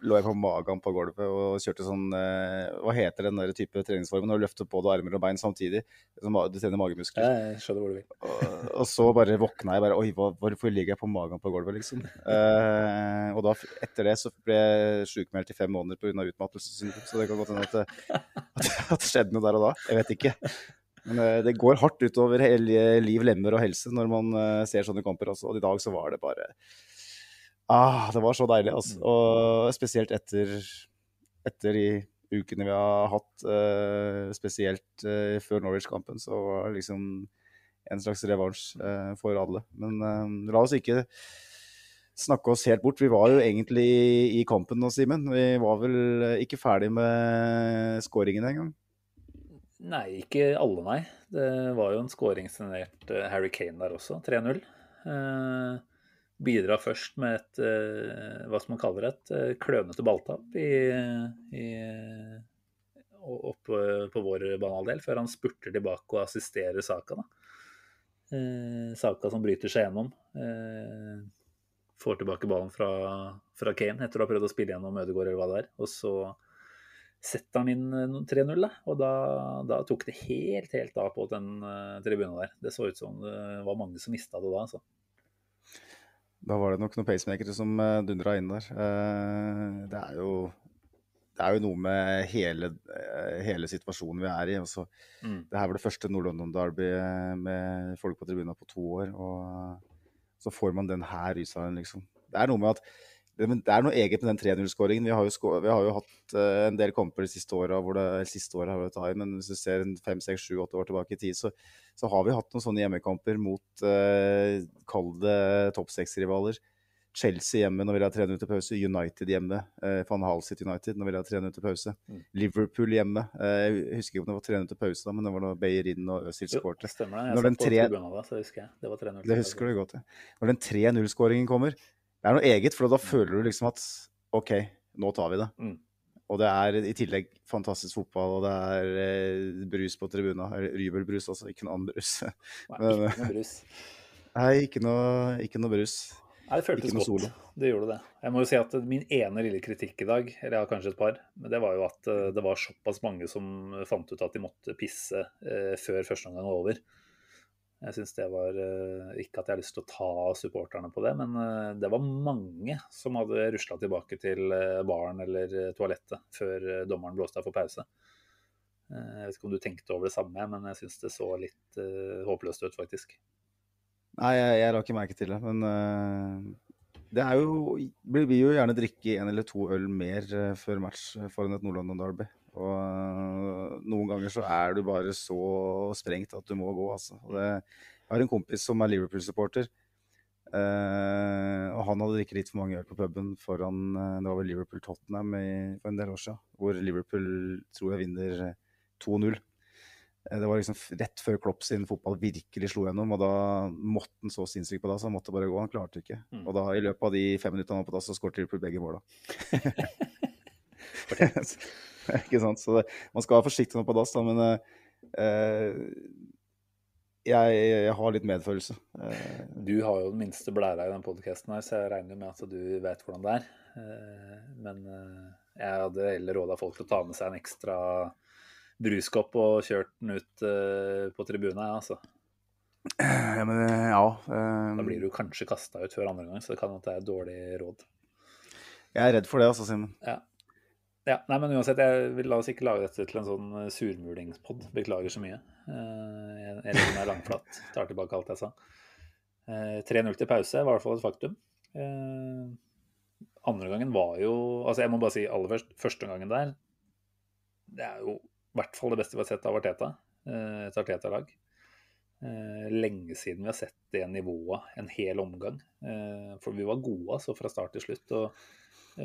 Speaker 4: lå jeg på magen på gulvet og kjørte sånn eh, Hva heter den der type treningsformen når du løfter både armer og bein samtidig? Som Du trener magemuskler.
Speaker 3: Jeg skjønner hvor du vil.
Speaker 4: Og, og så bare våkna jeg bare Oi, hva, hvorfor ligger jeg på magen på gulvet, liksom? Eh, og da, etter det så ble jeg sjukmeldt i fem måneder pga. utmattelsessyndrom. Så det kan godt hende at, at, at det skjedde noe der og da. Jeg vet ikke. Men eh, det går hardt utover liv, lemmer og helse når man eh, ser sånne kamper. Også. Og i dag så var det bare Ah, det var så deilig, altså. Og spesielt etter, etter de ukene vi har hatt, eh, spesielt før Norwich-kampen, så var det liksom en slags revansj for alle. Men la oss ikke snakke oss helt bort. Vi var jo egentlig i, kampen nå, Simen. Vi var vel ikke ferdig med skåringen engang.
Speaker 3: Nei, ikke alle, nei. Det var jo en skåringssignert uh, Harry Kane der også, 3-0. Eh, bidra først med et eh, hva skal man kaller et klønete balltap i, i, oppe på vår banehalvdel, før han spurter tilbake og assisterer Saka. da. Saka som bryter seg gjennom. får tilbake ballen fra, fra Kane etter å ha prøvd å spille gjennom Ødegaard eller hva det er. Og så setter han inn 3-0, eh, og da, da, tok det helt, helt av på den uh, tribunen der. Det så ut som det var mange som mista det da, altså.
Speaker 4: Da var det nok noen pacemakere som uh, eh, dundra inn der. Uh, det, er jo, det er jo noe med hele, hele situasjonen vi er i. Også, altså. mm. Det her var det første Nord-London-derby med folk på tribunen på to år. Og så får man den her rysalen, liksom. Det er noe med at det er noe eget med den 3-0-skåringen. Vi, vi, har jo hatt uh, en del kamper de siste åra hvor det siste året har vært high, men hvis du ser fem, seks, sju, åtte år tilbake i tid, så, så, har vi hatt noen sånne hjemmekamper mot uh, kall det topp seks-rivaler. Chelsea hjemme når vi har 3-0 til pause. United hjemme. Uh, Van Hal City United når vi har 3-0 til pause. Mm. Liverpool hjemme. Uh, jeg husker ikke om det var 3-0 til pause, da, men det var når Beyerin og Øzil skårte.
Speaker 3: Stemmer det. Jeg satt på 3... tribunen da, så husker jeg. Det var 3-0.
Speaker 4: Det husker du godt, ja. Når den 3-0-skåringen kommer, det er noe eget, for da føler du liksom at OK, nå tar vi det. Mm. Og det er i tillegg fantastisk fotball, og det er eh, brus på tribuna. Rybelbrus, altså. Ikke noe annen brus.
Speaker 3: Nei, ikke noe brus.
Speaker 4: Nei, ikke noe, ikke noe brus.
Speaker 3: Nei, Det føltes godt. Solo. Det gjorde det. Jeg må jo si at Min ene lille kritikk i dag, eller jeg har kanskje et par, men det var jo at eh, det var såpass mange som fant ut at de måtte pisse eh, før første omgang var over. Jeg syns det var eh, Ikke at jeg har lyst til å ta supporterne på det, men eh, det var mange som hadde rusla tilbake til eh, baren eller toalettet før dommeren blåste av for pause. Jeg vet ikke om du tenkte over det samme, men jeg syns det så litt håpløst ut, faktisk.
Speaker 4: Nei, jeg, jeg la ikke merke til det, men det er jo Vi vil jo gjerne drikke en eller to øl mer før match foran et Nord-London-derby. Og uh, noen ganger så er du bare så sprengt at du må gå, altså. Det, jeg har en kompis som er Liverpool-supporter. Uh, og han hadde drukket litt for mange øl på puben foran uh, Det var vel Liverpool-Tottenham for en del år siden. Hvor Liverpool tror jeg vinner 2-0. Det var liksom rett før Klopp sin fotball virkelig slo gjennom, og da måtte han så sinnssykt på dass. Han måtte bare gå, han klarte ikke. Mm. Og da i løpet av de fem minuttene han var på dass, så skåret Liverpool begge måla. ikke sant? Så det, man skal være forsiktig nå på dass, da, men uh, jeg, jeg, har litt medfølelse. Uh,
Speaker 3: du har jo den minste blæra i den podkasten her, så jeg regner med at du vet hvordan det er. Men jeg hadde heller råda folk til å ta med seg en ekstra bruskopp og kjørt den ut på tribunen, jeg, altså.
Speaker 4: Ja, men ja.
Speaker 3: da blir du kanskje kasta ut før andre gang, så det kan hende det er dårlig råd.
Speaker 4: Jeg er redd for det, altså, Simen.
Speaker 3: Ja. Ja, nei, men uansett, jeg vil la oss ikke lage dette til en sånn eh, surmulingspod. Beklager så mye. Eh, jeg legger meg langflat. Tar tilbake alt jeg sa. 3-0 eh, til pause var i hvert fall et faktum. Andre gangen var jo Altså, jeg må bare si aller først, første gangen der Det er jo i hvert fall det beste vi har sett av Arteta. Et Arteta-lag. Lenge siden vi har sett det nivået en hel omgang. For vi var gode altså fra start til slutt. og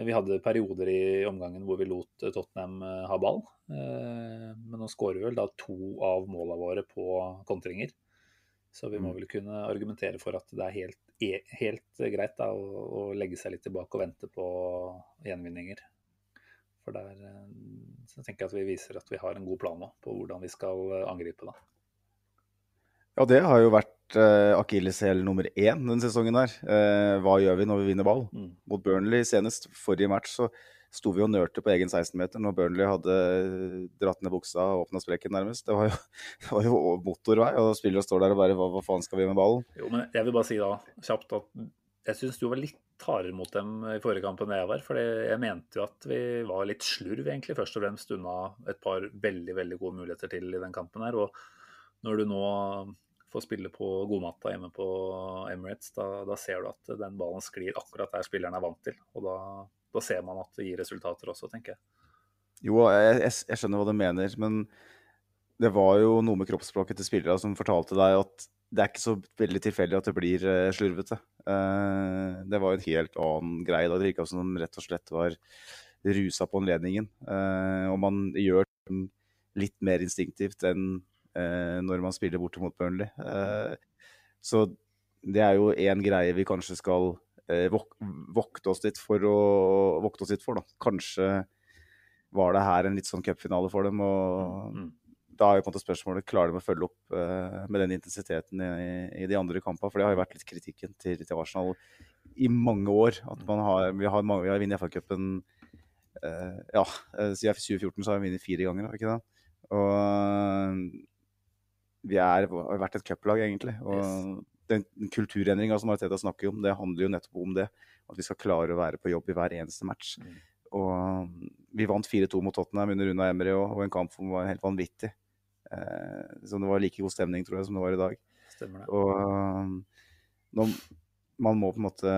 Speaker 3: vi hadde perioder i omgangen hvor vi lot Tottenham eh, ha ball. Eh, men nå skårer vi vel da to av måla våre på kontringer. Så vi må mm. vel kunne argumentere for at det er helt, e, helt greit da, å, legge seg litt tilbake og vente på gjenvinninger. For der eh, tenker jeg at vi viser at vi har en god plan nå på hvordan vi skal angripe. da.
Speaker 4: Ja, det har jo vært uh, akilleshæl nummer én denne sesongen her. Uh, hva gjør vi når vi vinner ball? Mm. Mot Burnley senest forrige match så sto vi og nørte på egen 16-meter når Burnley hadde dratt ned buksa og åpna sprekken nærmest. Det var, jo, det var jo motorvei, og spillere står der og bare hva, hva, faen skal vi med ballen?
Speaker 3: Jo, men jeg vil bare si da kjapt at jeg syns du var litt hardere mot dem i forrige kamp enn jeg var. For jeg mente jo at vi var litt slurv, egentlig, først og fremst unna et par veldig, veldig gode muligheter til i den kampen her. Og når du nå får spille på godmatta hjemme på Emirates, da, da, ser du at den ballen sklir akkurat der spilleren er vant til. Og da, da ser man at det gir resultater også, tenker jeg.
Speaker 4: Jo, jeg, jeg, jeg, skjønner hva du mener, men det var jo noe med kroppsspråket til spillere som fortalte deg at det er ikke så veldig tilfeldig at det blir uh, slurvete. Uh, det var jo en helt annen greie. Da det virka som de rett og slett var rusa på anledningen. Uh, og man gjør litt mer instinktivt enn eh, når man spiller borte mot Burnley. Eh, så det er jo én greie vi kanskje skal eh, vok vokte oss litt for å vokte oss litt for. Da. Kanskje var det her en litt sånn cupfinale for dem. og
Speaker 3: Mm.
Speaker 4: Da er jo på en måte spørsmålet klarer de å følge opp uh, med den intensiteten i, i de andre kampene. For det har jo vært litt kritikken til, til Arsenal i mange år. At man har, vi har, mange, vi har vunnet FA-cupen uh, ja, eh, siden 2014 så har vi vunnet fire ganger, har vi ikke det? Og eh, vi er, har vært et cuplag, egentlig. Og
Speaker 3: Yes.
Speaker 4: den, den kulturendringa som Arteta snakker om, det handler jo nettopp om det. At vi skal klare å være på jobb i hver eneste match.
Speaker 3: Mm.
Speaker 4: Og vi vant 4-2 mot Tottenham under Runa Emery og, og en kamp som var helt vanvittig. Eh, som det var like god stemning, tror jeg, som det var i dag.
Speaker 3: Stemmer det.
Speaker 4: Og um, nå, man må på en måte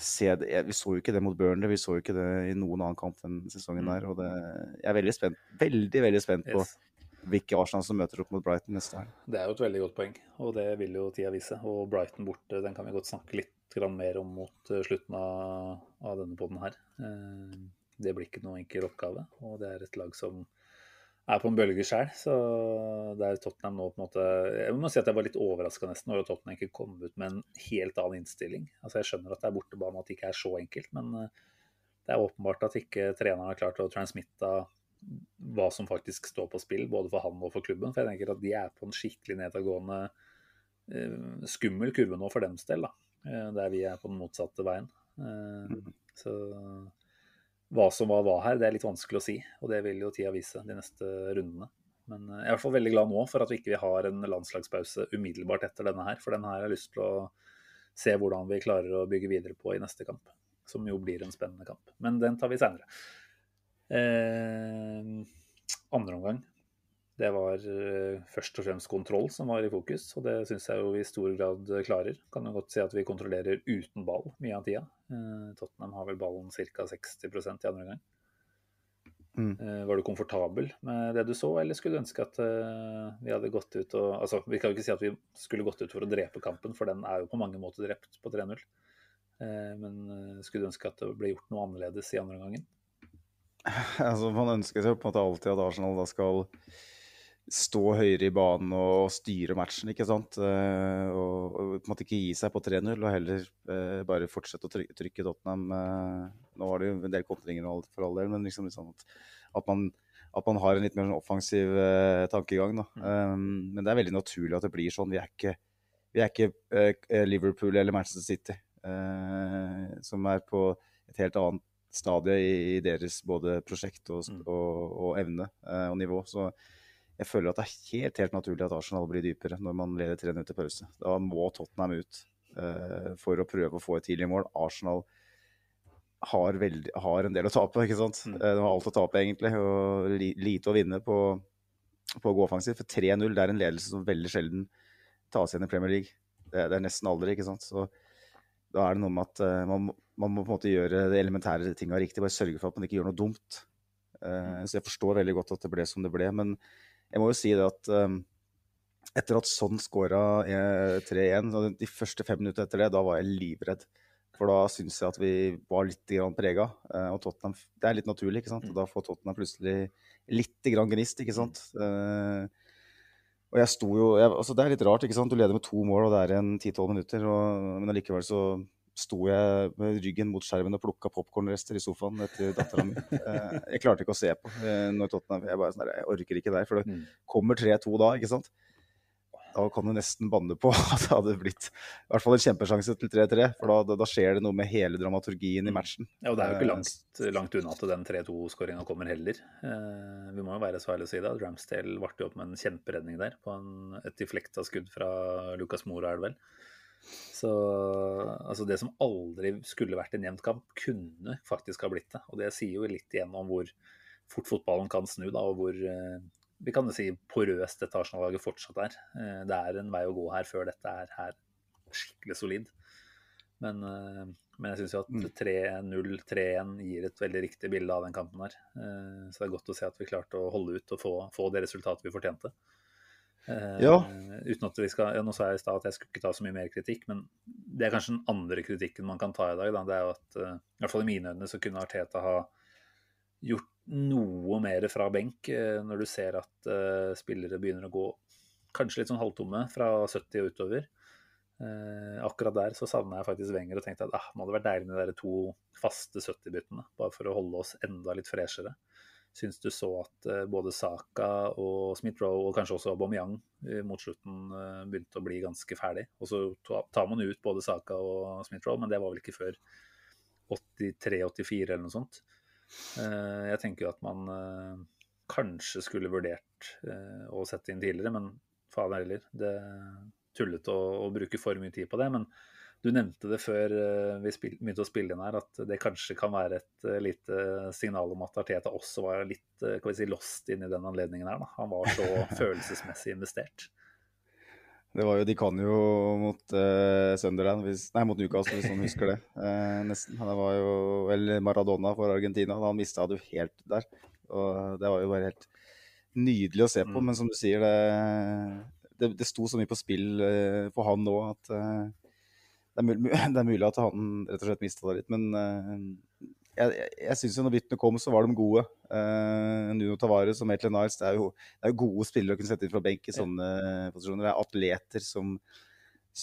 Speaker 4: se det Vi så jo ikke det mot Burnley, vi så jo ikke det i noen annen kamp den sesongen
Speaker 3: Mm.
Speaker 4: der. Og det, jeg er veldig spent, veldig, veldig spent på
Speaker 3: Yes.
Speaker 4: Hvilke Arsenal som møter opp mot Brighton neste helg.
Speaker 3: Det er jo et veldig godt poeng, og det vil jo tida vise. Og Brighton borte, den kan vi godt snakke litt mer om mot eh, slutten av, av denne poden her. Eh, Det blir ikke noen enkel oppgave, og det er et lag som er på en bølge sjøl. Så det er Tottenham nå på en måte Jeg må si at jeg var litt overraska nesten at Tottenham ikke kom ut med en helt annen innstilling. Altså Jeg skjønner at det er bortebane, at det ikke er så enkelt, men eh, det er åpenbart at ikke treneren har klart å transmitte hva som faktisk står på spill, både for han og for klubben. For jeg tenker at de er på en skikkelig nedadgående, eh, skummel kurve nå for dems del, da. Eh, der vi er på den motsatte veien. Eh, så hva som var hva her, det er litt vanskelig å si. Og det vil jo tida vise de neste rundene. Men jeg er i hvert fall veldig glad nå for at vi ikke har en landslagspause umiddelbart etter denne her. For denne her har jeg lyst til å se hvordan vi klarer å bygge videre på i neste kamp. Som jo blir en spennende kamp. Men den tar vi seinere. Eh, andre omgang. Det var eh, først og fremst kontroll som var i fokus, og det syns jeg jo vi i stor grad klarer. Kan jo godt si at vi kontrollerer uten ball mye av tida. Eh, Tottenham har vel ballen ca. 60% i andre omgang.
Speaker 4: Mm.
Speaker 3: Eh, var du komfortabel med det du så, eller skulle du ønske at eh, vi hadde gått ut og Altså, vi kan jo ikke si at vi skulle gått ut for å drepe kampen, for den er jo på mange måter drept på 3-0. Eh, men skulle du ønske at det ble gjort noe annerledes i andre omgangen?
Speaker 4: Altså, man ønsker seg på en måte alltid at Arsenal da skal stå høyere i banen og styre matchen, ikke sant. Eh, og, og på en måte ikke gi seg på 3-0, og heller eh, bare fortsette å trykke, trykke Tottenham. Eh, nå var det jo en del kontringer for all del, men liksom, liksom at, at, man, at man har en litt mer sånn offensiv eh, tankegang. Da. Um, men det er veldig naturlig at det blir sånn. Vi er ikke, vi er ikke eh, Liverpool eller Manchester City, eh, som er på et helt annet stadie i, i deres både prosjekt og,
Speaker 3: Mm.
Speaker 4: og, og evne eh, og nivå. Så jeg føler at det er helt, helt naturlig at Arsenal blir dypere når man leder 3-0 til pause. Da må Tottenham ut eh, for å prøve å få et tidlig mål. Arsenal har, veldig, har en del å tape, ikke sant.
Speaker 3: Mm.
Speaker 4: Eh, De har alt å tape, egentlig, og li, lite å vinne på, på å gå offensivt. For 3-0 det er en ledelse som veldig sjelden tas igjen i Premier League. Det, det er nesten aldri, ikke sant. Så da er det noe med at uh, man, må- man må på en måte gjøre de elementære tinga riktig. Bare sørge for at man ikke gjør noe dumt. Uh, så jeg forstår veldig godt at det ble som det ble. Men jeg må jo si det at eh, etter at Son skåra 3-1, og de første fem minutter etter det, da var jeg livredd. For da syns jeg at vi var litt prega. Og Tottenham Det er litt naturlig, ikke sant. Og da får Tottenham plutselig litt grann gnist, ikke sant. Eh, og jeg sto jo jeg, altså Det er litt rart, ikke sant. Du leder med to mål, og det er igjen 10-12 minutter. Og, men allikevel så sto jeg med ryggen mot skjermen og plukka popkornrester i sofaen etter dattera mi. Eh, jeg klarte ikke å se på eh, når Tottenham Jeg bare sånn jeg orker ikke der. For det
Speaker 3: Mm.
Speaker 4: kommer 3-2 da, ikke sant. Da kan du nesten banne på at det hadde blitt i hvert fall en kjempesjanse til 3-3. For da, da, da skjer det noe med hele dramaturgien i matchen.
Speaker 3: Ja, og det er jo ikke
Speaker 4: Eh,
Speaker 3: langt, langt unna at den 3-2-skåringa kommer heller. Eh, vi må jo være så ærlige å si det. Ramsdale varte jo opp med en kjemperedning der på en, et deflekta skudd fra Lucas Mora, er det vel. Så altså det som aldri skulle vært en jevnt kamp, kunne faktisk ha blitt det. Og det sier jo litt igjen om hvor fort fotballen kan snu, da, og hvor eh, vi kan jo si porøst dette Arsenal-laget fortsatt er. Eh, det er en vei å gå her før dette er her skikkelig solid. Men, eh, men jeg syns jo
Speaker 4: Mm.
Speaker 3: at 3-0-3-1 gir et veldig riktig bilde av den kampen her. Eh, Så det er godt å se at vi klarte å holde ut og få, få det resultatet vi fortjente.
Speaker 4: Ja.
Speaker 3: Uten at vi skal, ja, Nå sa jeg i stad at jeg skulle ikke ta så mye mer kritikk, men det er kanskje den andre kritikken man kan ta i dag. Da. Det er jo at, i hvert fall i mine øyne, så kunne Arteta ha gjort noe mer fra benk eh, når du ser at uh, spillere begynner å gå kanskje litt sånn halvtomme fra 70 og utover. Uh, akkurat der så savna jeg faktisk Wenger og tenkte at ah, må det vært deilig med de to faste 70-byttene, bare for å holde oss enda litt freshere. Syns du så at uh, både Saka og Smith-Roe, og kanskje også Aubameyang mot slutten begynte å bli ganske ferdig. Og så tar man ut både Saka og Smith-Roe, men det var vel ikke før 83-84 eller noe sånt. Eh, jeg tenker jo at man eh, kanskje skulle vurdert eh, å sette inn tidligere, men faen heller. Det tullete å, å, bruke for mye tid på det. Men du nevnte det før vi begynte å spille inn her, at det kanskje kan være et lite signal om at Arteta også var litt kan vi si, lost inn i den anledningen her. Da. Han var så følelsesmessig investert.
Speaker 4: Det var jo De kan jo mot uh, Sunderland, hvis, nei, mot Newcastle, hvis noen husker det. Uh, nesten. Det var jo eller Maradona for Argentina. Han mista det jo helt der. Og det var jo bare helt nydelig å se på. Mm. Men som du sier, det, det, det sto så mye på spill uh, for han nå at det er, mulig, det, er mulig, at han rett og slett mista det litt. Men jeg, jeg, jeg syns jo når byttene kom, så var de gode. Uh, Nuno Tavares og Maitland Niles det er, jo, det er jo gode spillere å kunne sette inn fra benk i sånne ja. posisjoner. Det er atleter som,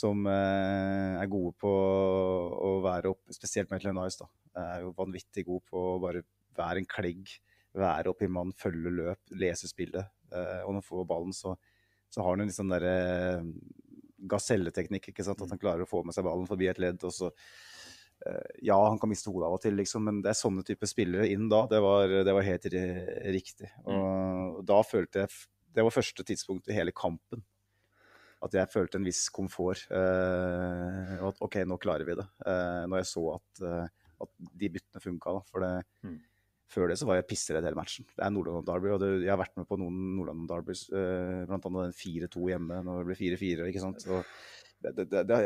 Speaker 4: som uh, er gode på å være opp, spesielt Maitland Niles. da. Er jo vanvittig god på å bare være en klegg, være opp i mann, følge løp, lese spillet. Uh, og når han får ballen, så, så har han en litt sånn derre gaselleteknikk. ikke sant? At han klarer å få med seg ballen forbi et ledd. og så Eh, ja, han kan miste hodet av og til, liksom, men det er sånne type spillere inn da. Det var, det var helt riktig. Og, og da følte jeg Det var første tidspunkt i hele kampen at jeg følte en viss komfort. Eh, at OK, nå klarer vi det. Eh, når jeg så at, eh, at de byttene funka. For det, mm. før det så var jeg pissredd hele matchen. Det er Nordland Derby, og det, jeg har vært med på noen Nordland Derbys, eh, bl.a. den 4-2 hjemme når det ble 4-4. ikke sant? Og, det, det, det,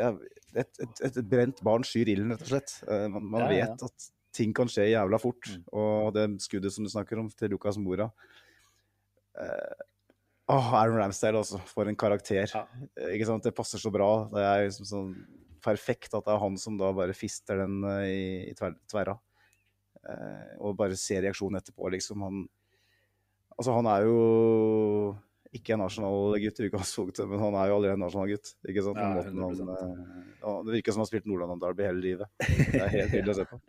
Speaker 4: et, et, et, brent barn skyr ilden, rett og slett. Eh, man, man ja, vet at ting kan skje jævla fort. Mm. Og det skuddet som du snakker om, til Lucas Mora eh, Åh, Aaron Ramsdale, altså. For en karakter. Ja. Eh, ikke sant? Det passer så bra. Det er liksom sånn perfekt at det er han som da bare fister den uh, i, i tver, tverra. Uh, og bare ser reaksjonen etterpå, liksom. Han Altså, han er jo ikke en nasjonalgutt i utgangspunktet, men han er jo allerede en nasjonalgutt. ikke sant? Ja, han, ja, det virker som han har spilt Nordland Derby hele livet. Det er helt nydelig å se på.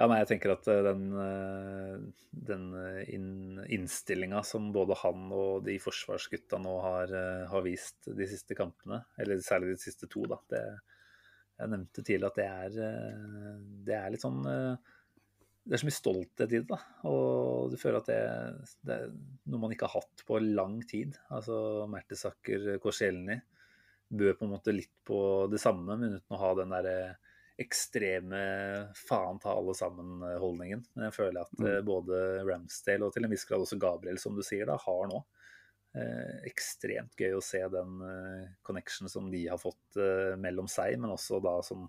Speaker 3: Ja, nei, jeg tenker at eh, den, eh, den innstillinga som både han og de forsvarsgutta nå har, har, vist de siste kampene, eller særlig de siste to, da, det, jeg nevnte tidligere at det er, det er litt sånn det er så mye stolthet i det. da, Og du føler at det, det, er noe man ikke har hatt på lang tid. Altså Mertesacker, Korselny bød på en måte litt på det samme, men uten å ha den der ekstreme faen ta alle sammen-holdningen. Men jeg føler at mm. Eh, både Ramsdale og til en viss grad også Gabriel, som du sier, da, har nå. Eh, ekstremt gøy å se den eh, connection som de har fått eh, mellom seg, men også da som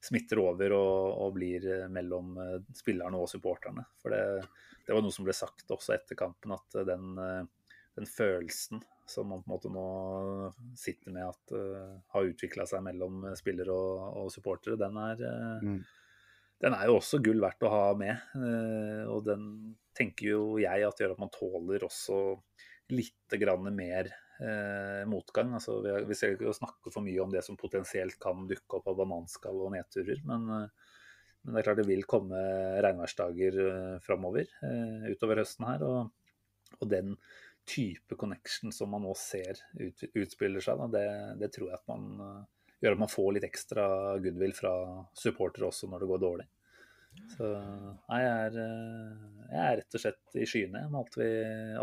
Speaker 3: smitter over og, og, blir eh, mellom eh, spillerne og supporterne. For det, det, var noe som ble sagt også etter kampen, at eh, den, den følelsen som man på en måte nå sitter med at uh, har utvikla seg mellom spillere og, og supportere, den er, uh, mm. den er jo også gull verdt å ha med. Uh, og den tenker jo jeg at gjør at man tåler også litt grann mer eh, motgang. Altså, vi, vi skal ikke snakke for mye om det som potensielt kan dukke opp av bananskall og nedturer. Men, eh, men, det er klart det vil komme regnværsdager eh, framover eh, utover høsten her. Og, og, den type connection som man nå ser ut, utspiller seg, da, det, det, tror jeg at man uh, gjør at man får litt ekstra goodwill fra supportere også når det går dårlig. Så nei, jeg er, eh, jeg er rett og slett i skyene med alt vi,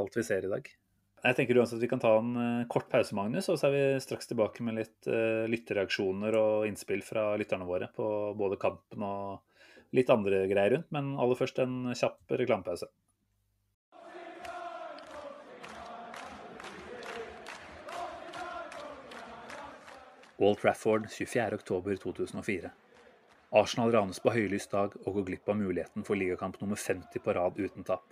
Speaker 3: alt vi ser i dag. Jeg tenker uansett at Vi kan ta en uh, kort pause, Magnus, og så er vi straks tilbake med litt uh, lytterreaksjoner og innspill fra lytterne våre på både kampen og litt andre greier rundt. Men aller først en kjapp reklamepause. Walt Trafford 24.10.2004. Arsenal ranes på høylys dag og går glipp av muligheten for ligakamp nummer 50 på rad uten tap.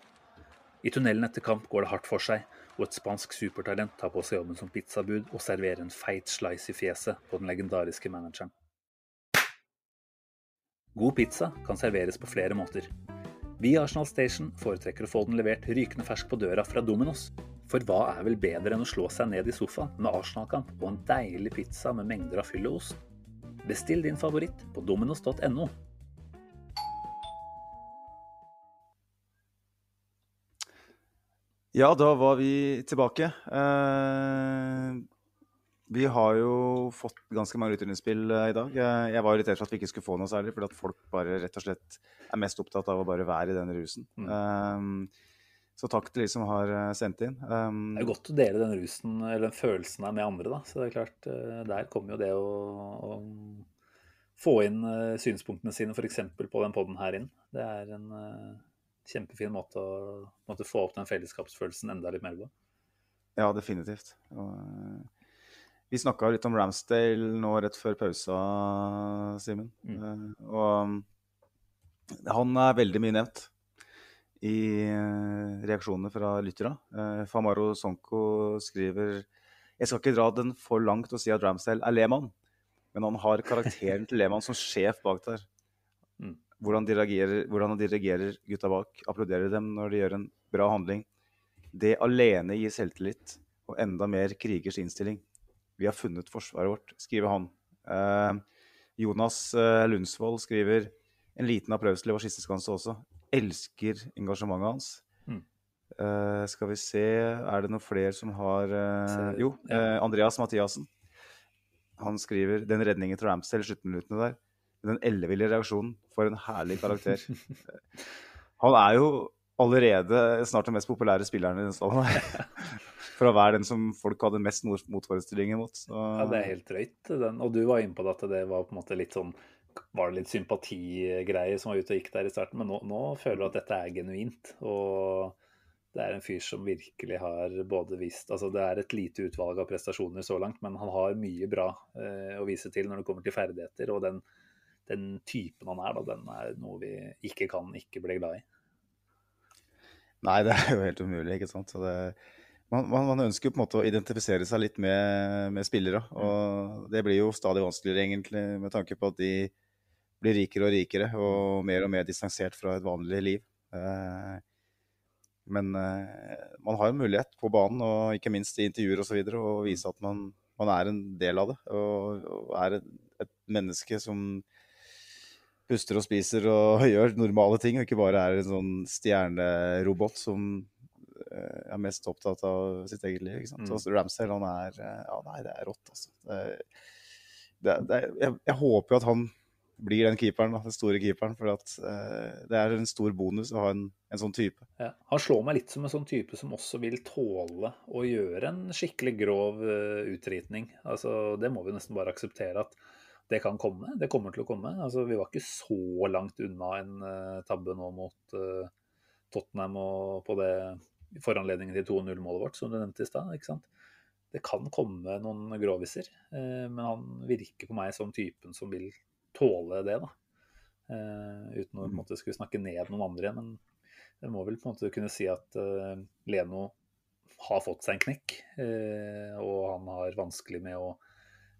Speaker 3: I tunnelen etter kamp går det hardt for seg, og et spansk supertalent tar på seg jobben som pizzabud og serverer en feit slice i fjeset på den legendariske manageren. God pizza kan serveres på flere måter. Vi i Arsenal Station foretrekker å få den levert rykende fersk på døra fra Dominos. For hva er vel bedre enn å slå seg ned i sofaen med Arsenal-kamp og en deilig pizza med mengder av fyll og ost? Bestill din favoritt på dominos.no.
Speaker 4: Ja, da var vi tilbake. Eh, vi har jo fått ganske mange lytterinnspill eh, i dag. Jeg, jeg var irritert for at vi ikke skulle få noe særlig, fordi at folk bare rett og slett er mest opptatt av å bare være i den rusen.
Speaker 3: Mm.
Speaker 4: Eh, så takk til de som har sendt inn. Um,
Speaker 3: Det er godt å dele den rusen, eller den følelsen her, med andre, da. Så det er klart, der kommer jo det å, å få inn synspunktene sine f.eks. på den poden her inn. Det er en kjempefin måte å måte få opp den fellesskapsfølelsen enda litt mer på.
Speaker 4: Ja, definitivt. Og, eh, vi snakka litt om Ramsdale nå rett før pausa, Simen. Eh, og han er veldig mye nevnt i eh, reaksjonene fra lyttere. Eh, Famaro Sonko skriver Jeg skal ikke dra den for langt og si at Ramsdale er Lehmann, men han har karakteren til Lehmann som sjef bak der. Hvordan, de reagerer, hvordan han dirigerer gutta bak, applauderer dem når de gjør en bra handling. Det alene gir selvtillit og enda mer krigers innstilling. Vi har funnet forsvaret vårt, skriver han. Eh, Jonas eh, Lundsvold skriver en liten applaus til Levar Skisseskanse også. Elsker engasjementet hans.
Speaker 3: Mm.
Speaker 4: Eh, skal vi se, er det noen flere som har eh, Jo, eh, Andreas Mathiassen. Han skriver den redningen til Ramsdale i sluttminuttene der. Den elleville reaksjonen. For en herlig karakter. Han er jo allerede snart den mest populære spilleren i den stallen. For å være den som folk hadde mest mot- motforestillinger mot. Så,
Speaker 3: Ja, det er helt drøyt. Den. Og du var inne på det at det var på en måte litt sånn var det litt sympatigreier som var ute og gikk der i starten, men nå, nå føler du at dette er genuint. Og det er en fyr som virkelig har både vist Altså det er et lite utvalg av prestasjoner så langt, men han har mye bra eh, å vise til når det kommer til ferdigheter. Og den, den typen han er, da, den er noe vi ikke kan ikke bli glad i.
Speaker 4: Nei, det er jo helt umulig, ikke sant. Så det, man, man, man ønsker på en måte å identifisere seg litt med, med spillere. Og det blir jo stadig vanskeligere, egentlig, med tanke på at de blir rikere og rikere og mer og mer distansert fra et vanlig liv. Eh, men eh, man har en mulighet på banen, og ikke minst i intervjuer osv., å vise at man, man er en del av det. Og, og er et, et menneske som puster og spiser og gjør normale ting, og ikke bare er en sånn stjernerobot som eh, er mest opptatt av sitt eget liv. ikke sant?
Speaker 3: Mm.
Speaker 4: Så Ramsdale, han er eh, Ja, nei, det er rått, altså. Det, det, det, jeg, jeg håper jo at han blir den keeperen, da, den store keeperen, for at eh, det er en stor bonus å ha en, en sånn type.
Speaker 3: Ja. Han slår meg litt som en sånn type som også vil tåle å gjøre en skikkelig grov uh, utritning. Altså, det må vi nesten bare akseptere at det kan komme. Det kommer til å komme. Altså, vi var ikke så langt unna en eh, tabbe nå mot eh, Tottenham og på det foranledningen til 2-0-målet vårt, som du nevnte i stad. Det kan komme noen groviser, eh, men han virker på meg som typen som vil tåle det, da. Uten å på en måte skulle snakke ned noen andre. Men jeg må vel på en måte kunne si at Leno har fått seg en knekk. og han har vanskelig med å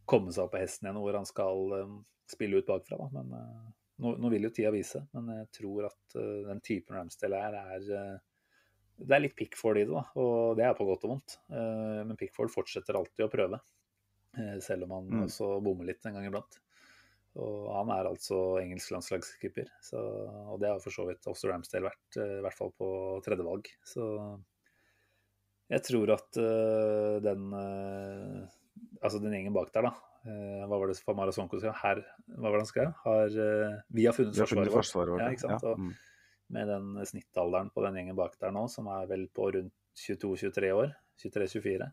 Speaker 3: komme seg opp på hesten igjen hvor han skal eh, spille ut bakfra. Da. Men eh, nå, nå vil jo tida vise. Men jeg tror at eh, den typen Ramsdale er, er Det er litt Pickford i det, da. Og det er på godt og vondt. Men Pickford fortsetter alltid å prøve. selv om han
Speaker 4: Mm.
Speaker 3: også bommer litt en gang iblant. Og han er altså engelsk landslagskeeper, så, og det har for så vidt også Ramsdale vært, i hvert fall på tredjevalg. Så jeg tror at den Altså den gjengen bak der, da. eh, hva var det Famara Sonko skrev? Her, hva var det han skrev? Har, eh, vi har funnet
Speaker 4: Vi har funnet
Speaker 3: forsvaret vårt.
Speaker 4: forsvaret vårt.
Speaker 3: Ja, ikke sant?
Speaker 4: ja.
Speaker 3: Og
Speaker 4: Mm.
Speaker 3: med den snittalderen på den gjengen bak der nå, som er vel på rundt 22-23 år, 23-24,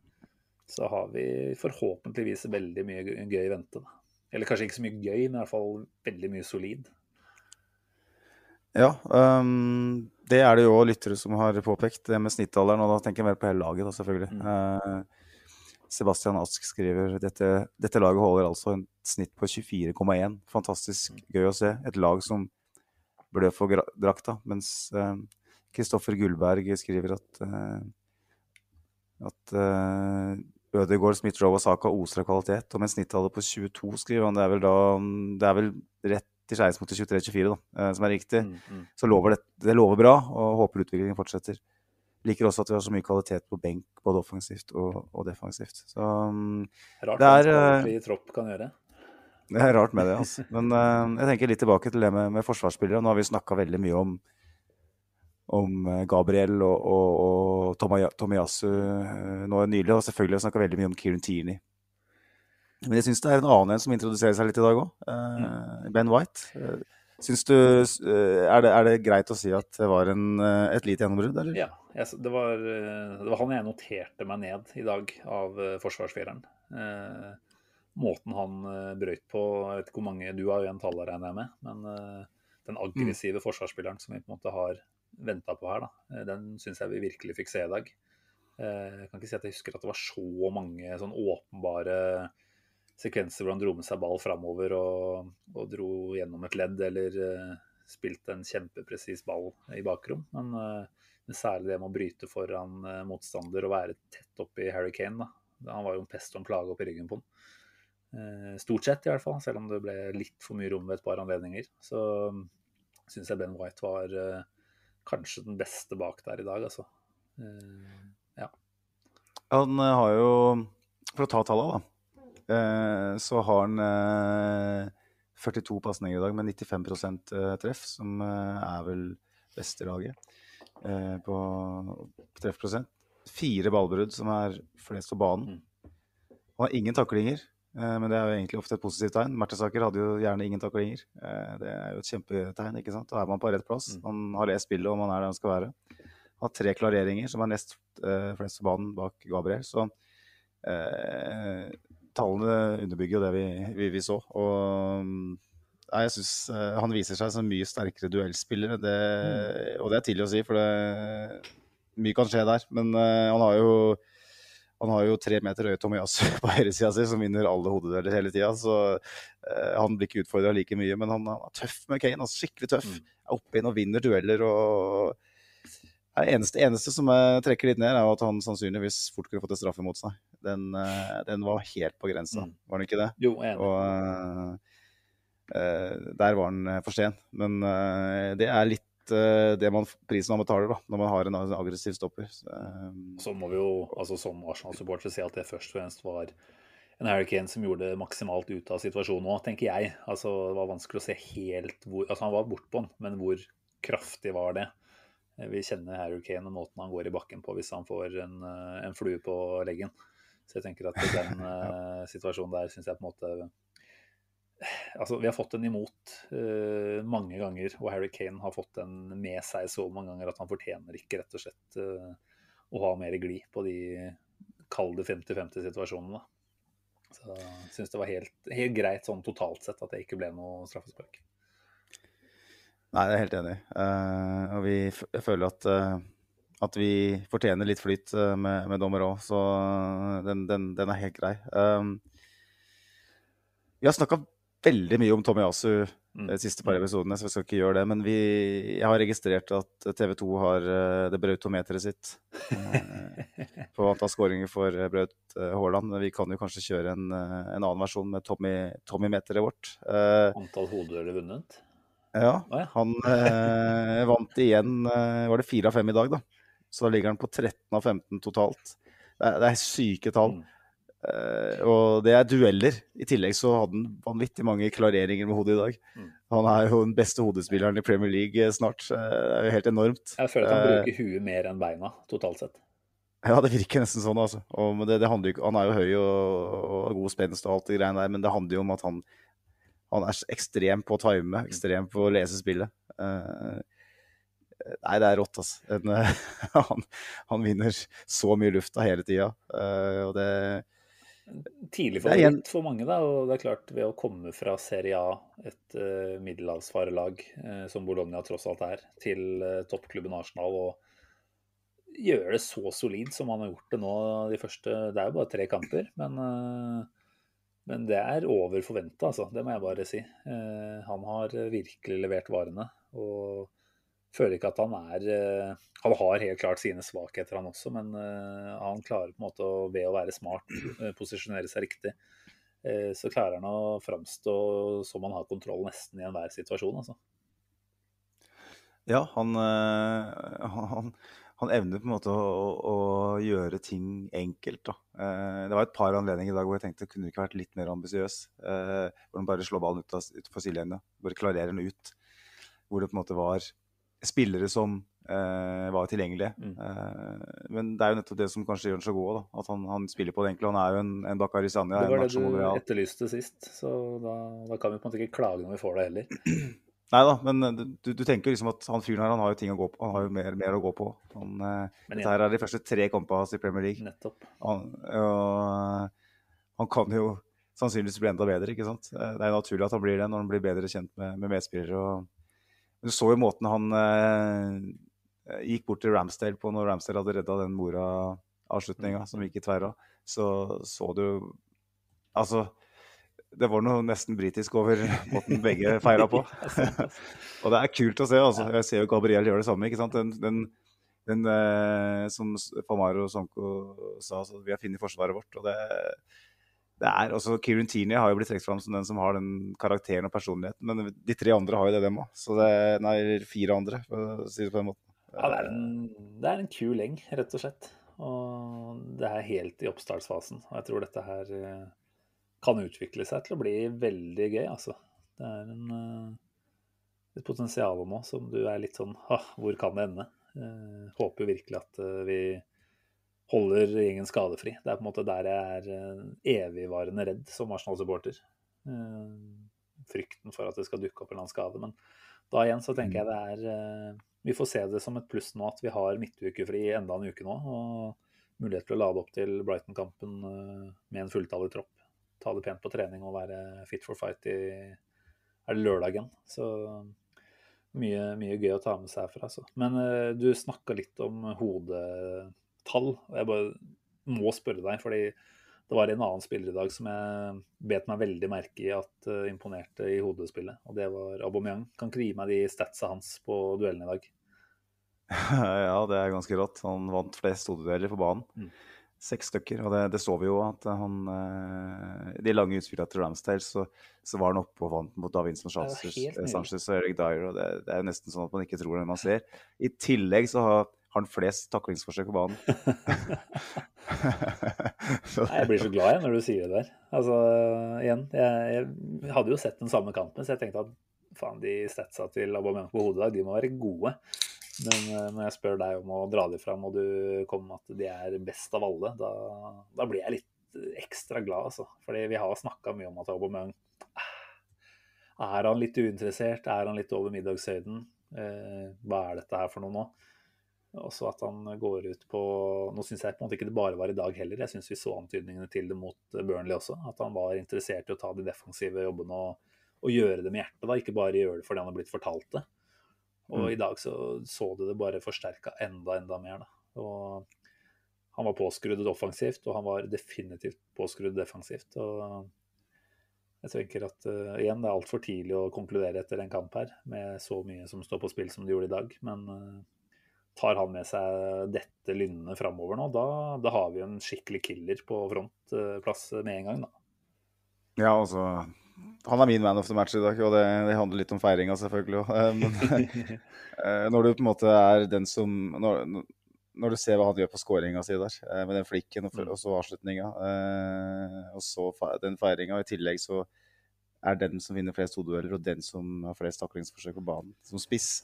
Speaker 3: så har vi forhåpentligvis veldig mye gøy i vente. Da. Eller kanskje ikke så mye gøy, men i hvert fall veldig mye solid.
Speaker 4: Ja, um, det er det jo lyttere som har påpekt, det med snittalderen. Og da tenker jeg mer på hele laget, da, selvfølgelig.
Speaker 3: Mm.
Speaker 4: Eh, Sebastian Ask skriver dette, dette laget holder altså en snitt på 24,1. Fantastisk gøy å se. Et lag som blør for drakta. Mens Kristoffer Gullberg skriver at eh, at uh, Ødegaard, Smith-Roe og Saka oser av kvalitet. Og med snittallet på 22, skriver han, det er vel da Det er vel rett skeis mot 23-24, da, som er riktig,
Speaker 3: Mm, mm.
Speaker 4: så lover det, det lover bra, og håper utviklingen fortsetter. Liker også at vi har så mye kvalitet på benk, både offensivt og, og defensivt. Så mm,
Speaker 3: Rart
Speaker 4: Det
Speaker 3: hva
Speaker 4: er,
Speaker 3: en
Speaker 4: eh,
Speaker 3: tropp kan gjøre.
Speaker 4: det er rart med det, altså. Men uh, jeg tenker litt tilbake til det med, med forsvarsspillere. Nå har vi snakka veldig mye om, om eh, Gabriel og, og, og Tomiyasu nå nylig, og selvfølgelig har vi snakka veldig mye om Kieran Tierney. Men jeg syns det er en annen en som introduserer seg litt i dag òg. Ben White. Syns du eh, er, det, er det greit å si at det var en, eh, et lite gjennombrudd, eller?
Speaker 3: Ja, jeg, det, var, eh, det var han jeg noterte meg ned i dag av forsvarsfireren. Eh, måten han brøyt på Jeg vet ikke hvor mange Du har igjen tallet, tall, regner jeg med. Men eh, den aggressive forsvarsspilleren som vi på en måte har venta på her, da, den syns jeg vi virkelig fikk se i dag. Eh, jeg kan ikke si at jeg husker at det var så mange sånn åpenbare sekvenser hvor han dro med seg ball framover og, og dro gjennom et ledd, eller uh, spilte en kjempepresis ball i bakrom. Men, uh, særlig det med å bryte foran uh, motstander og være tett oppi Harry Kane. Da. Han var jo en pest og en plage oppi ryggen på han. Stort sett, i hvert fall, selv om det ble litt for mye rom ved et par anledninger. Så mm, syns jeg Ben White var kanskje den beste bak der i dag, altså. Ja.
Speaker 4: Han har jo For å ta tallene, da. Eh, Så har han eh, 42 pasninger i dag med 95 eh, treff, som eh, er vel beste laget eh, på treffprosent. Fire ballbrudd, som er flest på banen. Han har ingen taklinger, eh, men det er jo egentlig ofte et positivt tegn. Mertesaker hadde jo gjerne ingen taklinger. Eh, Det er jo et kjempetegn, ikke sant. Da er man på rett plass.
Speaker 3: Mm.
Speaker 4: Man har lest spillet, og man er der man skal være. Han har tre klareringer, som er nest eh, flest på banen bak Gabriel. Så eh, tallene underbygger jo det vi, vi, vi så. Og mm, nei, jeg syns eh, han viser seg som mye sterkere duellspiller. Det, Og det er tidlig å si, for det, mye kan skje der. Men uh, han har jo han har jo tre meter høye Tomiyasu på høyresida si, som vinner alle hodedeler hele tida. Så eh, han blir ikke utfordra like mye. Men han, han er tøff med Kane. Altså, skikkelig tøff.
Speaker 3: Mm.
Speaker 4: Er oppe inn og vinner dueller. og det eneste, eneste som jeg trekker litt ned, er at han sannsynligvis fort kunne fått en straffe mot seg. Den, eh, den var helt på grensa,
Speaker 3: Mm.
Speaker 4: var den ikke det?
Speaker 3: Jo, enig.
Speaker 4: Og uh, der var eh, for sen. Men uh, det er litt eh, det man, prisen man betaler da, når man har en aggressiv stopper. Så, um...
Speaker 3: Så må vi jo, altså som Arsenal-supporter, si at det først og fremst var en Harry Kane som gjorde maksimalt ut av situasjonen òg, tenker jeg. Altså, det var vanskelig å se helt hvor Altså, han var bortpå den, men hvor kraftig var det? Eh, Vi kjenner Harry Kane og måten han går i bakken på hvis han får en, eh, en flue på leggen. Så jeg tenker at den eh, situasjonen der syns jeg på en måte Altså, vi har fått den imot uh, mange ganger, og Harry Kane har fått den med seg så mange ganger at han fortjener ikke rett og slett uh, å ha mer glid på de kalde 50-50-situasjonene. Så jeg syns det var helt, helt greit sånn totalt sett at det ikke ble noe straffespark.
Speaker 4: Nei, jeg er helt enig. Uh, og vi, jeg føler at, uh, at vi fortjener litt flyt uh, med, med dommer òg, så den, den, den er helt grei. Um, vi har snakka veldig mye om Tommy
Speaker 3: Asu
Speaker 4: de siste par episodene, så vi skal ikke gjøre det. Men vi, jeg har registrert at TV 2 har det brautometeret sitt på antall skåringer for Braut Haaland. Vi kan jo kanskje kjøre en, en annen versjon med Tommy- Tommy-meteret vårt. Eh,
Speaker 3: Antall hodedueller vunnet.
Speaker 4: Ja, han eh, vant igjen eh, Var det fire av fem i dag, da? Så da ligger han på 13 av 15 totalt. Det er, det er syke tall.
Speaker 3: Mm.
Speaker 4: Eh, og det er dueller. I tillegg så hadde han vanvittig mange klareringer med hodet i dag.
Speaker 3: Mm.
Speaker 4: Han er jo den beste hodespilleren i Premier League eh, snart. Det er jo helt enormt.
Speaker 3: Jeg føler at han
Speaker 4: Eh,
Speaker 3: bruker huet mer enn beina totalt sett.
Speaker 4: Ja, det virker nesten sånn, altså. Og det, det ikke, han er jo høy og, og god spenst og alt det greiene der, men det handler jo om at han, han er ekstrem på å time, ekstrem på å lese spillet. Eh, nei, det er rått, altså. En, eh, han, han vinner så mye lufta hele tida. og det
Speaker 3: Tidlig
Speaker 4: er igjen-
Speaker 3: for mange, da. Og det er klart, ved å komme fra Serie A, et uh, middelhavsfarelag uh, som Bologna tross alt er, til uh, toppklubben Arsenal, og gjøre det så solid som han har gjort det nå de første Det er jo bare tre kamper, men, eh, men det er over forventa, altså. Det må jeg bare si. Eh, han har virkelig levert varene. og føler ikke at han er eh, Han har helt klart sine svakheter, han også, men eh, han klarer på en måte å, ved å være smart, posisjonere seg riktig. så klarer han å framstå som han har kontroll nesten i enhver situasjon. altså.
Speaker 4: Ja, han, han, han evner på en måte å, å, å gjøre ting enkelt. Da. Eh, det var et par anledninger i dag hvor jeg tenkte kunne du ikke vært litt mer ambisiøs. Eh, hvor han bare slår ballen ut, av, ut for sidelinja. Bare klarerer den ut. Hvor det på en måte var spillere som eh, var tilgjengelige.
Speaker 3: Mm.
Speaker 4: Eh, men det er jo nettopp det som kanskje gjør ham så god òg, At han, han, spiller på det enkle. Han er jo en, en Bakari Sanja.
Speaker 3: Det var det du etterlyste sist, så da, da, kan vi på en måte ikke klage når vi får det heller.
Speaker 4: Nei da, men eh, du, du, tenker liksom at han fyren her han har jo ting å gå på. Han har jo mer, mer å gå på. Han, eh, dette her er de første tre kampene hans i Premier League.
Speaker 3: Nettopp.
Speaker 4: Han, og, han kan jo sannsynligvis bli enda bedre. ikke sant? Eh, det er jo naturlig at han blir det når han blir bedre kjent med, med medspillere. Og, du så jo måten han eh, gikk bort til Ramsdale på når Ramsdale hadde redda den Mora-avslutninga som gikk i tverra. Så så du Altså det var noe nesten britisk over måten begge feira på. og det er kult å se. altså. Jeg ser jo Gabriel gjøre det samme. ikke sant? Den, den, den eh, Som Famaro Sanko sa, så vi har funnet forsvaret vårt. og det, det er, også Kieran Tierney har jo blitt trukket fram som den som har den karakteren og personligheten. Men de tre andre har jo det, dem òg. Så det nei, fire andre, for å si det på den måten.
Speaker 3: Ja, det er en, det er en kul gjeng, rett og slett. Og det er helt i oppstartsfasen. Og jeg tror dette her eh, kan utvikle seg til å bli veldig gøy, altså. Det er en, eh, et potensial nå som du er litt sånn Hvor kan det ende? Eh, håper virkelig at eh, vi holder gjengen skadefri. Det er på en måte der jeg er evigvarende redd som Arsenal-supporter. Frykten for at det skal dukke opp en eller annen skade. Men da igjen så tenker jeg det er Vi får se det som et pluss nå at vi har midtukefri enda en uke nå. Og mulighet til å lade opp til Brighton-kampen med en fulltallig tropp ta det pent på trening og være fit for fight i er det lørdagen. Så mye, mye gøy å ta med seg herfra. Altså. Men uh, du snakka litt om hodetall. og Jeg bare må spørre deg, fordi det var en annen spiller i dag som jeg bet meg veldig merke i at uh, imponerte i hodespillet. Og det var Aubameyang. Kan ikke du gi meg de statsa hans på duellen i dag?
Speaker 4: ja, det er ganske rått. Han vant flest hodedueller på banen. Mm seks stykker. Og det, det, så vi jo at han I De lange utspillene til Ramsdale, så, så, var han oppe og vant mot Davinson Sanchez, Sanchez og Eric Dyer. og det, det, er jo nesten sånn at man ikke tror det man ser. I tillegg så har han flest taklingsforsøk på banen.
Speaker 3: Nei, jeg blir så glad jeg når du sier det der. Altså, igjen, jeg, jeg hadde jo sett den samme kampen, så jeg tenkte at faen, de statsa til Aubameyang på hodet de må være gode. Men uh, når jeg spør deg om å dra dem fram, og du kommer med at de er best av alle, da, da blir jeg litt ekstra glad, altså. Fordi vi har snakka mye om at Aubameyang ah, Er han litt uinteressert? Er han litt over middagshøyden? Uh, hva er dette her for noe nå? Også at han går ut på Nå syns jeg på en måte ikke det bare var i dag heller. Jeg syns vi så antydningene til det mot Burnley også. At han var interessert i å ta de defensive jobbene og, og gjøre det med hjertet. da, Ikke bare gjøre det fordi han har blitt fortalt det. Og mm. i dag så, så du det bare forsterka enda, enda mer. Da. Og han var påskrudd offensivt, og han var definitivt påskrudd defensivt. og jeg tenker at uh, igjen, det er altfor tidlig å konkludere etter en kamp her med så mye som står på spill som det gjorde i dag. Men uh, tar han med seg dette lynnet framover nå, da, da, har vi en skikkelig killer på frontplass uh, med en gang, da.
Speaker 4: Ja, altså han er min man of the match i dag, og det, det handler litt om feiringa, selvfølgelig òg. Eh, men eh, når du på en måte er den som Når, når du ser hva han gjør på skåringa si der, eh, med den flikken og, og så avslutninga, og så den feiringa, og i tillegg så er den som vinner flest hodedueller, og den som har flest taklingsforsøk på banen, som spiss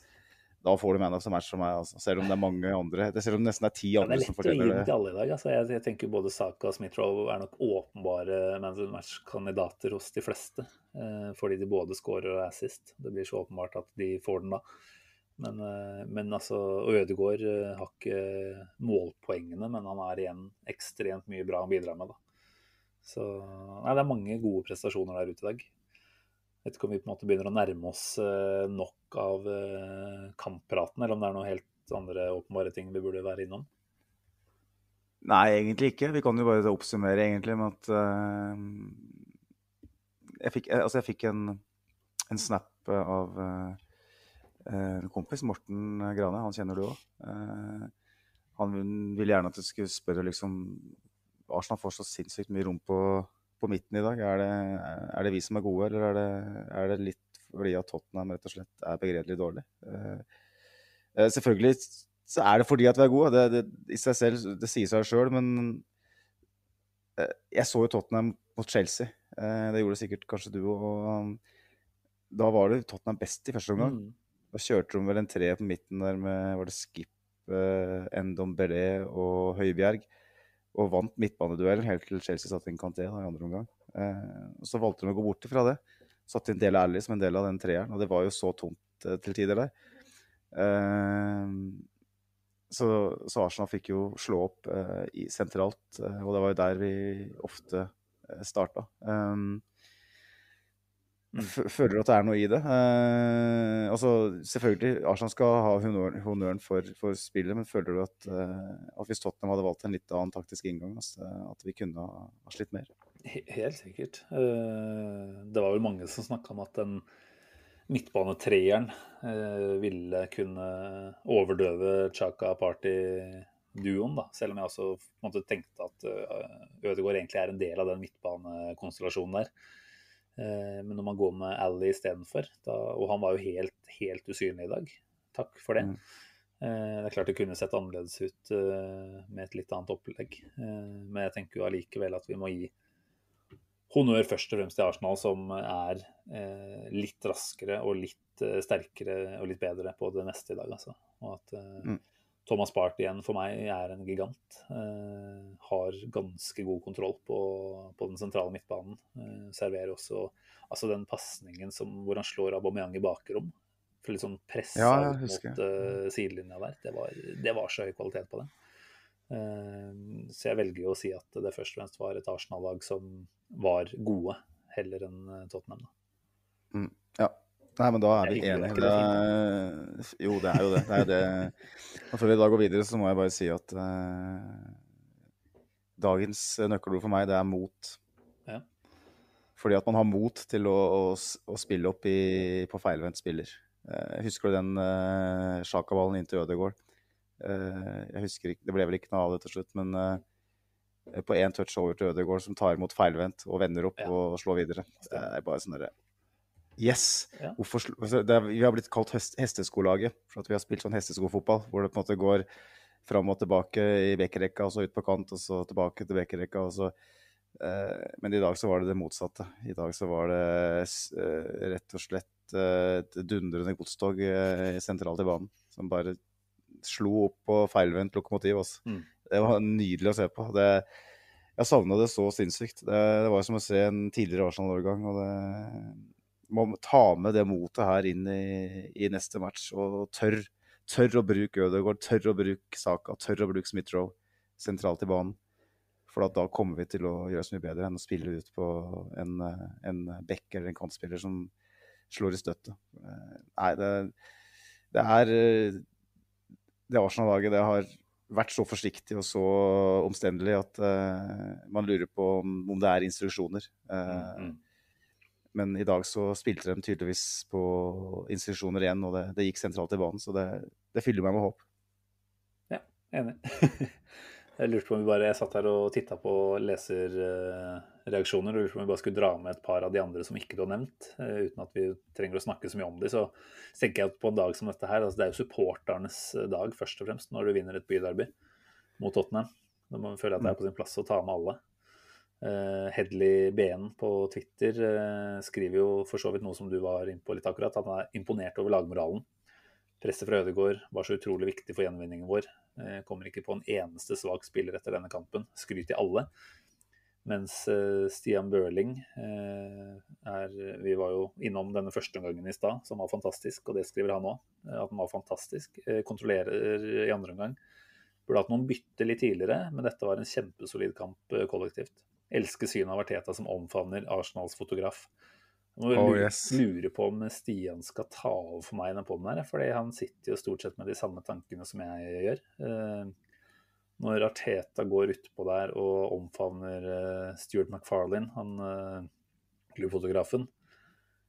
Speaker 4: da får du man of the match som meg. Altså. Selv om det er mange andre. Det, selv om det nesten er ti andre ja, som fortjener det. Det er lett å gi
Speaker 3: til alle i dag. Altså. Jeg, jeg, tenker både Saka og Smith-Roe er nok åpenbare man of the match-kandidater hos de fleste. Eh, fordi de både scorer og er sist. Det blir så åpenbart at de får den da. Men, eh, men altså, Ødegaard eh, har ikke målpoengene, men han er igjen ekstremt mye bra han bidrar med. da. Så nei, det er mange gode prestasjoner der ute i dag vet ikke om vi på en måte begynner å nærme oss eh, nok av eh, kamppraten, eller om det er noen helt andre åpenbare ting vi burde være innom?
Speaker 4: Nei, egentlig ikke. Vi kan jo bare oppsummere egentlig med at uh, jeg, fikk, altså jeg fikk, en, en snap av uh, en kompis, Morten Grane. Han kjenner du òg. Uh, han ville gjerne at du skulle spørre liksom Arsenal får så sinnssykt mye rom på på midten i dag? Er det, er det vi som er gode, eller er det, er det, litt fordi at Tottenham rett og slett er begredelig dårlig? selvfølgelig så er det fordi at vi er gode. Det, det, i seg selv, det sier seg sjøl, men jeg så jo Tottenham mot Chelsea. det gjorde sikkert kanskje du òg. Da var det Tottenham best i første omgang. Mm. Da kjørte de vel en tre på midten der med var det Skip, Endombele og Høibjerg og vant midtbaneduellen helt til Chelsea satte inn Canté i andre omgang. Eh, og så valgte de å gå bort ifra det. Satte inn Dele Alli som en del av den treeren, og det var jo så tomt eh, til tider der. Eh, så, så, Arsenal fikk jo slå opp eh, i, sentralt, eh, og det var jo der vi ofte eh, starta. Um, Mm. Føler du at det er noe i det? Eh, altså, selvfølgelig, Arsenal skal ha honnøren for, for, spillet, men føler du at, eh, at, hvis Tottenham hadde valgt en litt annen taktisk inngang, altså, at vi kunne ha, ha slitt mer?
Speaker 3: Helt sikkert. Eh, det var vel mange som snakka om at den midtbanetreeren eh, ville kunne overdøve Chaka Party-duoen, da. Selv om jeg også måte, tenkte at uh, Ødegaard egentlig er en del av den midtbanekonstellasjonen der. Eh, men når man går med Ally istedenfor, og han var jo helt, helt usynlig i dag, takk for det. Mm. Eh, det er klart det kunne sett annerledes ut eh, med et litt annet opplegg. Men jeg tenker jo allikevel at vi må gi honnør først og fremst til Arsenal, som er litt raskere og litt sterkere og litt bedre på det neste i dag. Altså. Og at mm. Thomas Bart igjen for meg er en gigant. Eh, har ganske god kontroll på, på den sentrale midtbanen. Eh, serverer også altså den pasningen hvor han slår Aubameyang i bakrom. For litt sånn pressa ja, mot uh, sidelinja der. Det var, det var, så høy kvalitet på det. Så jeg velger jo å si at det først og fremst var et Arsenal-lag som var gode, heller enn Tottenham.
Speaker 4: Da. Mm, ja, Nei, men da er vi enige. Det er, jo, det er jo det. det, er det. Og før vi da går videre, så må jeg bare si at uh, dagens nøkkelord for meg, det er mot. Ja. Fordi at man har mot til å, å, å spille opp i, på feilvendt spiller. Uh, husker du den uh, Sjaka-ballen inn til Ødegaard? Uh, jeg husker ikke, Det ble vel ikke noe av det til slutt, men uh, på én touch over til Ødegaard som tar imot feilvendt og vender opp ja. og slår videre. Det er bare sånn derre Yes. Ja. Hvorfor, altså, er, vi har blitt kalt hesteskolaget for at vi har spilt sånn hesteskofotball, hvor det på en måte går fram og tilbake i bekkerekka, og så ut på kant, og så tilbake til bekkerekka. og så eh, Men i dag så var det det motsatte. I dag så var det eh, rett og slett eh, et dundrende godstog eh, sentralt i banen, som bare slo opp på feilvendt lokomotiv. Altså. Mm. Det var nydelig å se på. Det, jeg savna det så sinnssykt. Det, det, var som å se en tidligere Arsenal-årgang. og det må ta med det motet her inn i, i neste match. Og tør, tør å bruke Ødegaard, tør å bruke Saka, tør å bruke Smith-Roe sentralt i banen. For da kommer vi til å gjøre så mye bedre enn å spille ut på en, en back eller en kantspiller som slår i støtte. Nei, det, det er Det Arsenal-laget det har vært så forsiktig og så omstendelig at uh, man lurer på om, om det er instruksjoner. Uh, mm. Men i dag så spilte de tydeligvis på instruksjoner igjen, og det, det gikk sentralt i banen. Så det, det fyller meg med håp.
Speaker 3: Ja, enig. jeg lurte på om vi bare, jeg satt her og titta på leserreaksjoner og lurte på om vi bare skulle dra med et par av de andre som ikke du har nevnt, eh, uten at vi trenger å snakke så mye om de. Så tenker jeg at på en dag som dette her, altså det er jo supporternes dag først og fremst når du vinner et byderby mot Tottenham. Da må man føle at det er på sin plass å ta med alle. Uh, Hedley BN på Twitter uh, skriver jo for så vidt noe som du var inne på litt akkurat. Han er imponert over lagmoralen. Presset fra Ødegaard var så utrolig viktig for gjenvinningen vår. Uh, kommer ikke på en eneste svak spiller etter denne kampen. Skryt i alle. Mens Stian Børling er Vi var jo innom denne første omgangen i stad, som var fantastisk, og det skriver han òg. At den var fantastisk. kontrollerer i andre omgang. Burde hatt noen bytte litt tidligere, men dette var en kjempesolid kamp kollektivt. Elsker synet av Arteta som omfavner Arsenals fotograf. Må oh, yes. lurer på om Stian skal ta over for meg i denne poden her, fordi han sitter jo stort sett med de samme tankene som jeg gjør. Eh, når Arteta går utpå der og omfavner eh, Stuart McFarlane, han eh, klubbfotografen,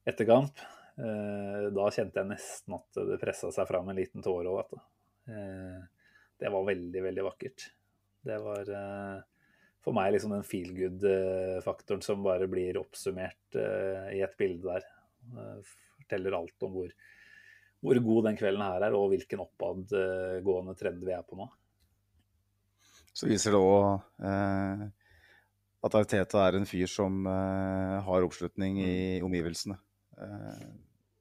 Speaker 3: etter kamp, da kjente jeg nesten at det pressa seg fram en liten tåre òg, Det var veldig, veldig vakkert. Det var for meg liksom den feel good-faktoren som bare blir oppsummert uh, i et bilde der. Uh, forteller alt om hvor, hvor, god den kvelden her er, og hvilken oppadgående trend vi er på nå.
Speaker 4: Så viser det òg uh, at Arteta er en fyr som eh, har oppslutning i mm. omgivelsene. Eh,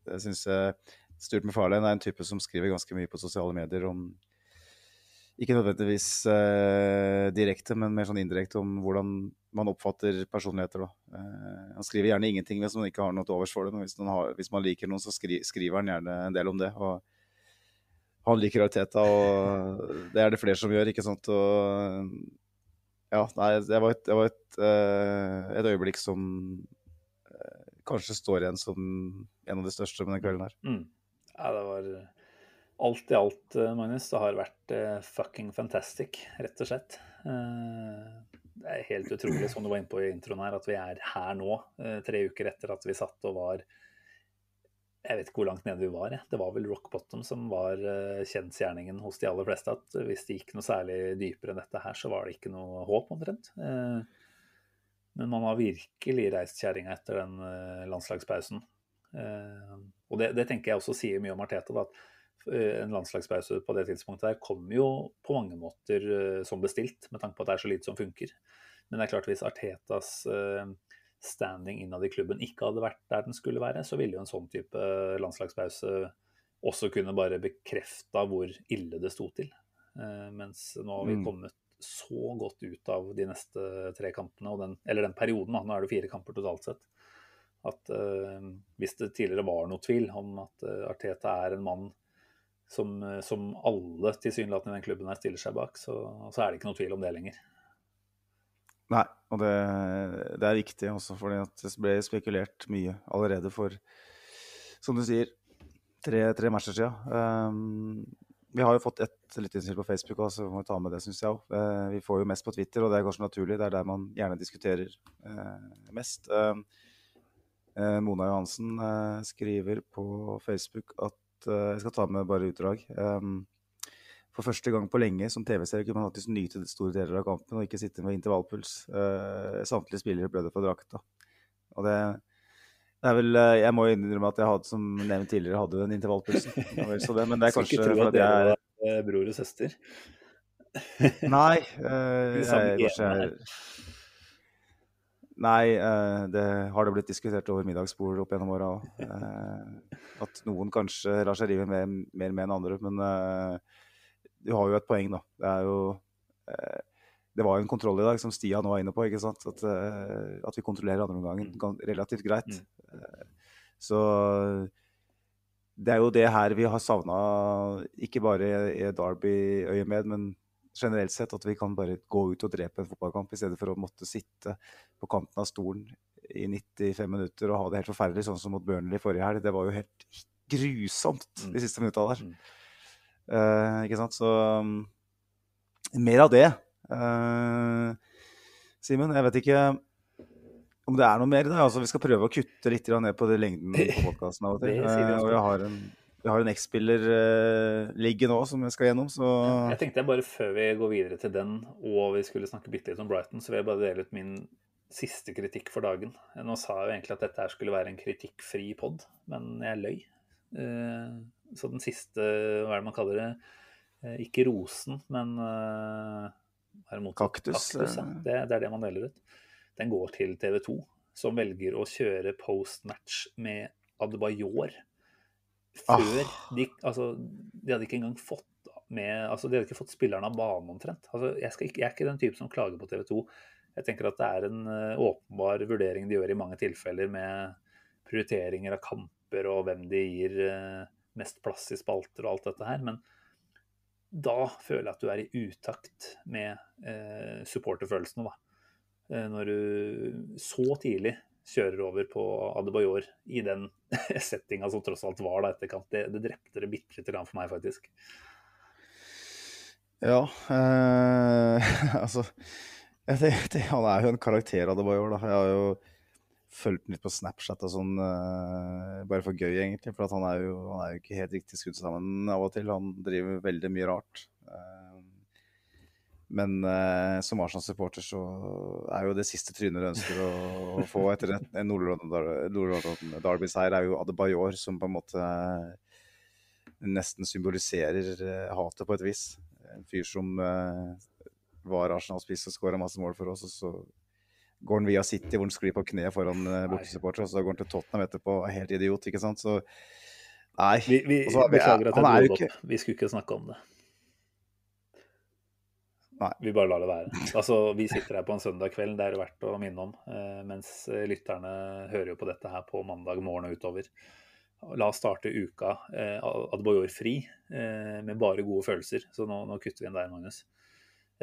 Speaker 4: det syns jeg Stuart McFarlane er en type som skriver ganske mye på sosiale medier om ikke nødvendigvis eh, direkte, men mer sånn indirekte om hvordan man oppfatter personligheter. Eh, han skriver gjerne ingenting hvis man ikke har noe til overs for det, men hvis, har, hvis man liker noen, så skri, skriver han gjerne en del om det. og Han liker Arteta, og det er det flere som gjør, ikke sant. Og, ja, nei, det var et, det var et, uh, et øyeblikk som uh, kanskje står igjen som en av de største med den kvelden her.
Speaker 3: Mm. Ja, det var alt i alt, eh, Magnus, det har vært uh, fucking fantastic, rett og slett. Uh, det er helt utrolig, som du var inne på i introen her, at vi er her nå, tre uker etter at vi satt og var Jeg vet ikke hvor langt nede vi var. Det var vel rock bottom som var kjensgjerningen hos de aller fleste. At hvis det gikk noe særlig dypere enn dette her, så var det ikke noe håp, omtrent. Men man har virkelig reist kjerringa etter den landslagspausen. Og det, det, tenker jeg også sier mye om Arteta. Da, at Eh, en landslagspause på det tidspunktet der kom jo på mange måter uh, som bestilt, med tanke på at det er så lite som funker. Men det er klart hvis Artetas uh, standing innad i klubben ikke hadde vært der den skulle være, så ville jo en sånn type landslagspause også kunne bare bekrefta hvor ille det sto til. Uh, mens nå har vi mm. kommet så godt ut av de neste tre kampene, den, eller den perioden, nå er det fire kamper totalt sett, at hvis det tidligere var noe tvil om at Arteta er en mann som, eh, som alle tilsynelatende i den klubben her stiller seg bak, så, så, er det ikke noe tvil om det lenger.
Speaker 4: Nei, og det, det er viktig også, for det ble spekulert mye allerede for, som du sier, tre, tre matcher siden. Um, vi har jo fått ett lytterinnspill på Facebook, så vi må ta med det, syns jeg òg. Uh, eh, vi får jo mest på Twitter, og det er kanskje naturlig. Det er der man gjerne diskuterer uh, mest. Uh, Mona Johansen skriver på Facebook at jeg skal ta med bare utdrag. Um, for første gang på lenge som TV-serie kunne man faktisk nyte store deler av kampen og ikke sitte med intervallpuls. Uh, samtlige spillere blødde på drakta. Og det, det, er vel eh, Jeg må innrømme at jeg hadde, som nevnt tidligere, hadde den intervallpulsen. Det, men det er kanskje
Speaker 3: Skal ikke tro at dere er bror og søster.
Speaker 4: Nei. Uh, jeg, kanskje jeg Nei, uh, det har det blitt diskutert over middagsbord opp gjennom åra òg. Uh, at noen kanskje lar seg rive mer, mer med enn andre. Men uh, du har jo et poeng, da. Det er jo Det var jo en kontroll i dag, som Stia nå er inne på. ikke sant? At, at vi kontrollerer andreomgangen mm. relativt greit. Mm. Så det er jo det her vi har savna, ikke bare i Derby-øyemed, men generelt sett at vi kan bare gå ut og drepe en fotballkamp, i stedet for å måtte sitte på kanten av stolen i 95 minutter og ha det helt forferdelig, sånn som mot Burnley forrige helg. Det var jo helt grusomt mm. de siste minutta der. Uh, ikke sant? Så um, mer av det. Uh, Simen, jeg vet ikke om det er noe mer. Da. Altså, vi skal prøve å kutte litt ned på det lengden på podkasten av og til. Uh, og jeg har en vi har en X-spiller uh, liggende òg som vi skal gjennom, så
Speaker 3: Jeg tenkte jeg bare før vi går videre til den, og vi skulle snakke bitte litt om Brighton, så vil jeg bare dele ut min siste kritikk for dagen. Nå sa jeg jo egentlig at dette her skulle være en kritikkfri pod, men jeg løy. Uh, så den siste, hva er det man kaller det, uh, ikke rosen, men
Speaker 4: Kaktus.
Speaker 3: Kaktus ja. det, det er det man deler ut. Den går til TV 2, som velger å kjøre post-match med Adebayor før ah. de, altså, de hadde ikke engang fått med altså, De hadde ikke fått spillerne av banen omtrent. Altså, jeg, ikke, jeg, er ikke den type som klager på TV 2. Jeg tenker at det er en uh, åpenbar vurdering de gjør i mange tilfeller med prioriteringer av kamper og hvem de gir uh, mest plass i spalter og alt dette her. Men da føler jeg at du er i utakt med eh, supporterfølelsene, da. Når du så tidlig kjører over på Adebayor i den settinga som tross alt var da etterkant. Det, det drepte det bitte lite grann for meg, faktisk.
Speaker 4: Ja eh, Altså det, det, Han er jo en karakter, Adebayor. da. Jeg har jo fulgt den litt på Snapchat og sånn, eh, bare for gøy, egentlig. For han er, jo, han er jo ikke helt riktig skudd sammen av og til. Han driver veldig mye rart. Eh, Men uh, som Arsenal-supporter så er jo det siste trynet du ønsker å, å få etter en Nord-London-derby-seier, er jo Adebayor, som på en måte nesten symboliserer uh, hatet på et vis. En fyr som uh, var Arsenal-spiss og skåra masse mål for oss, og så går han via City, hvor han sklir på kneet foran uh, bortesupporter, og så går han til Tottenham etterpå, helt idiot, ikke sant. Så nei.
Speaker 3: Vi, vi,
Speaker 4: Også,
Speaker 3: beklager at jeg dro det opp. Vi skulle ikke snakke om det.
Speaker 4: Nei.
Speaker 3: Vi bare lar det være. Altså, Vi sitter her på en søndag kveld, det er det verdt å minne om. Eh, mens lytterne hører jo på dette her på mandag morgen og utover. La oss starte uka eh, Adboyor fri, eh, med bare gode følelser. Så nå, nå kutter vi inn der, Magnus.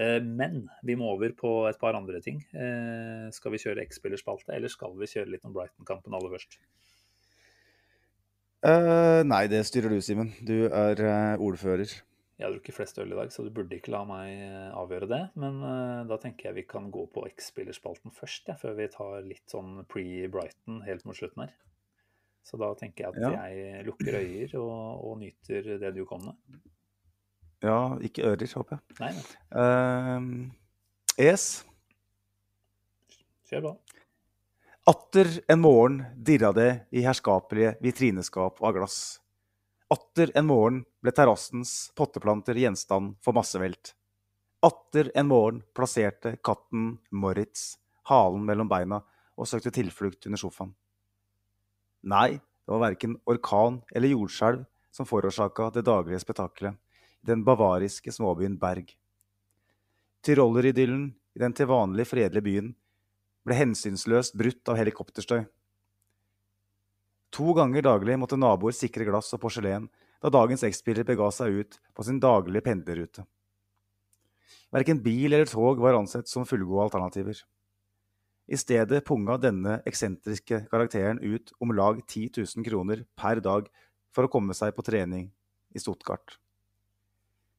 Speaker 3: Eh, men vi må over på et par andre ting. Eh, skal vi kjøre X-spillerspalte, eller skal vi kjøre litt om Brighton-kampen aller først?
Speaker 4: Uh, nei, det styrer du, Simen. Du er uh, ordfører.
Speaker 3: Jeg har drukket flest øl i dag, så du burde ikke la meg eh, avgjøre det. Men eh, da tenker jeg vi kan gå på X-spillerspalten først, ja, før vi tar litt sånn pre-Brighton helt mot slutten her. Så da tenker jeg at
Speaker 4: Ja.
Speaker 3: jeg lukker øyer og, og nyter det du kom med.
Speaker 4: Ja, ikke ører, håper jeg.
Speaker 3: Nei, nei,
Speaker 4: Uh, es.
Speaker 3: kjør på.
Speaker 4: Atter en morgen dirra det i herskapelige vitrineskap av glass. Atter en morgen ble terrassens potteplanter gjenstand for massevelt. Atter en morgen plasserte katten Moritz halen mellom beina og søkte tilflukt under sofaen. Nei, det var verken orkan eller jordskjelv som forårsaka det daglige spetakkelet i den bavariske småbyen Berg. Tyroleridyllen i den til vanlig fredelige byen ble hensynsløst brutt av helikopterstøy. To ganger daglig måtte naboer sikre glass og porselen da dagens X-spiller bega seg ut på sin daglige pendlerrute. Verken bil eller tog var ansett som fullgode alternativer. I stedet punga denne eksentriske karakteren ut om lag 10 000 kroner per dag for å komme seg på trening i Stuttgart.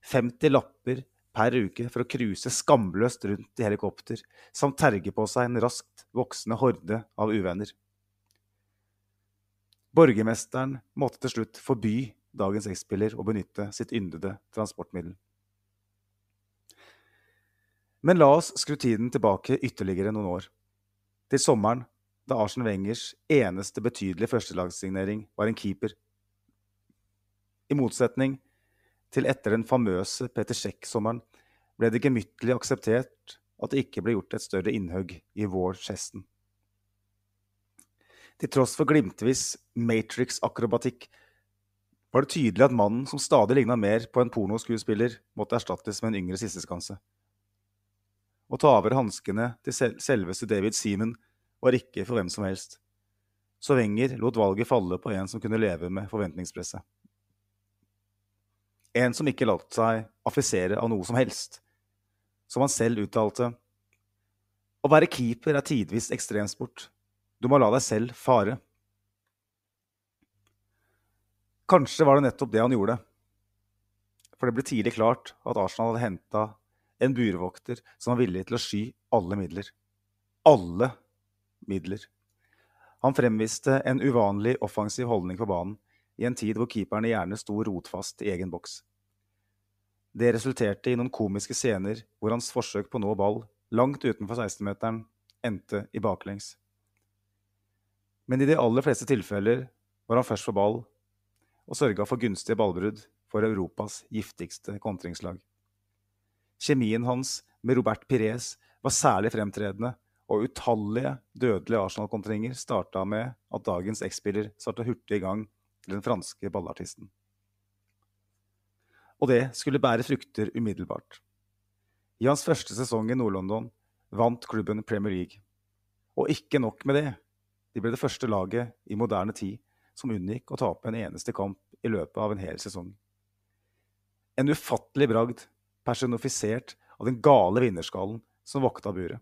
Speaker 4: 50 lapper per uke for å cruise skamløst rundt i helikopter, samt terge på seg en raskt voksende horde av uvenner. Borgermesteren måtte til slutt forby dagens X-spiller å benytte sitt yndede transportmiddel. Men la oss skru tiden tilbake ytterligere noen år. Til sommeren, da Arsen Wengers eneste betydelige førstelagssignering var en keeper. I motsetning til etter den famøse Peter Sjekk-sommeren ble det gemyttlig akseptert at det ikke ble gjort et større innhugg i vår-chesten. Til tross for glimtvis Matrix-akrobatikk var det tydelig at mannen som stadig ligna mer på en pornoskuespiller, måtte erstattes med en yngre sisteskanse. Å ta over hanskene til sel selveste David Seaman var ikke for hvem som helst, så Wenger lot valget falle på en som kunne leve med forventningspresset. En som ikke lot seg affisere av noe som helst. Som han selv uttalte. Å være keeper er tidvis ekstremsport. Du må la deg selv fare. Kanskje var det nettopp det han gjorde. For det ble tidlig klart at Arsenal hadde henta en burvokter som var villig til å sky alle midler. Alle midler. Han fremviste en uvanlig offensiv holdning på banen i en tid hvor keeperne gjerne sto rotfast i egen boks. Det resulterte i noen komiske scener hvor hans forsøk på å nå ball langt utenfor 16-meteren endte i baklengs. Men i de aller fleste tilfeller var han først for ball og sørga for gunstige ballbrudd for Europas giftigste kontringslag. Kjemien hans med Robert Pires var særlig fremtredende, og utallige dødelige Arsenal-kontringer starta med at dagens X-spiller starta hurtig i gang til den franske ballartisten. Og det skulle bære frukter umiddelbart. I hans første sesong i Nord-London vant klubben Premier League. Og ikke nok med det, de ble det første laget i moderne tid som unngikk å tape en eneste kamp i løpet av en hel sesong. En ufattelig bragd, personifisert av den gale vinnerskallen som vokta buret.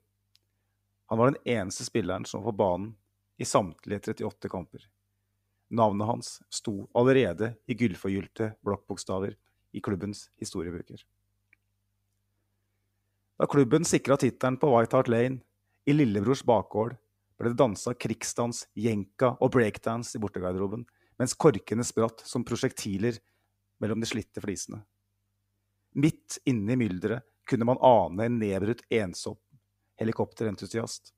Speaker 4: Han var den eneste spilleren som var på banen i samtlige 38 kamper. Navnet hans sto allerede i gullforgylte blokkbokstaver i klubbens historiebøker. Da klubben sikra tittelen på White Hart Lane, i lillebrors bakgård, ble det dansa krigsdans, jenka og breakdance i bortegarderoben, mens korkene spratt som prosjektiler mellom de slitte flisene. Midt inne i mylderet kunne man ane en nedbrutt ensom helikopterentusiast.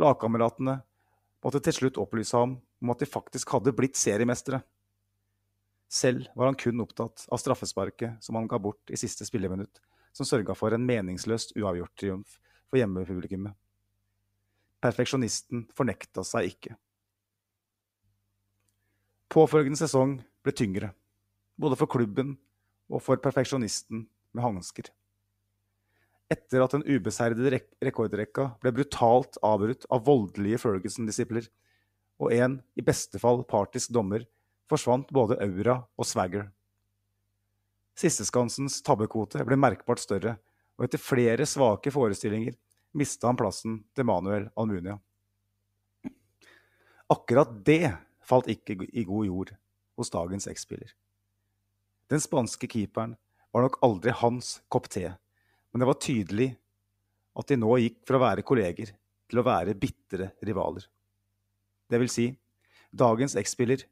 Speaker 4: Lagkameratene måtte til slutt opplyse ham om at de faktisk hadde blitt seriemestere. Selv var han kun opptatt av straffesparket som han ga bort i siste spilleminutt, som sørga for en meningsløst uavgjort-triumf for hjemmepublikummet. Perfeksjonisten fornekta seg ikke. Påfølgende sesong ble tyngre, både for klubben og for perfeksjonisten med hansker. Etter at den ubeseirede rek rekordrekka ble brutalt avbrutt av voldelige Ferguson-disipler og en i beste fall partisk dommer, forsvant både aura og swagger. Sisteskansens tabbekvote ble merkbart større, og etter flere svake forestillinger mista han plassen til Manuel Almunia. Akkurat det falt ikke i god jord hos dagens X-spiller. Den spanske keeperen var nok aldri hans kopp te, men det var tydelig at de nå gikk fra å være kolleger til å være bitre rivaler. Det vil si, dagens X-spiller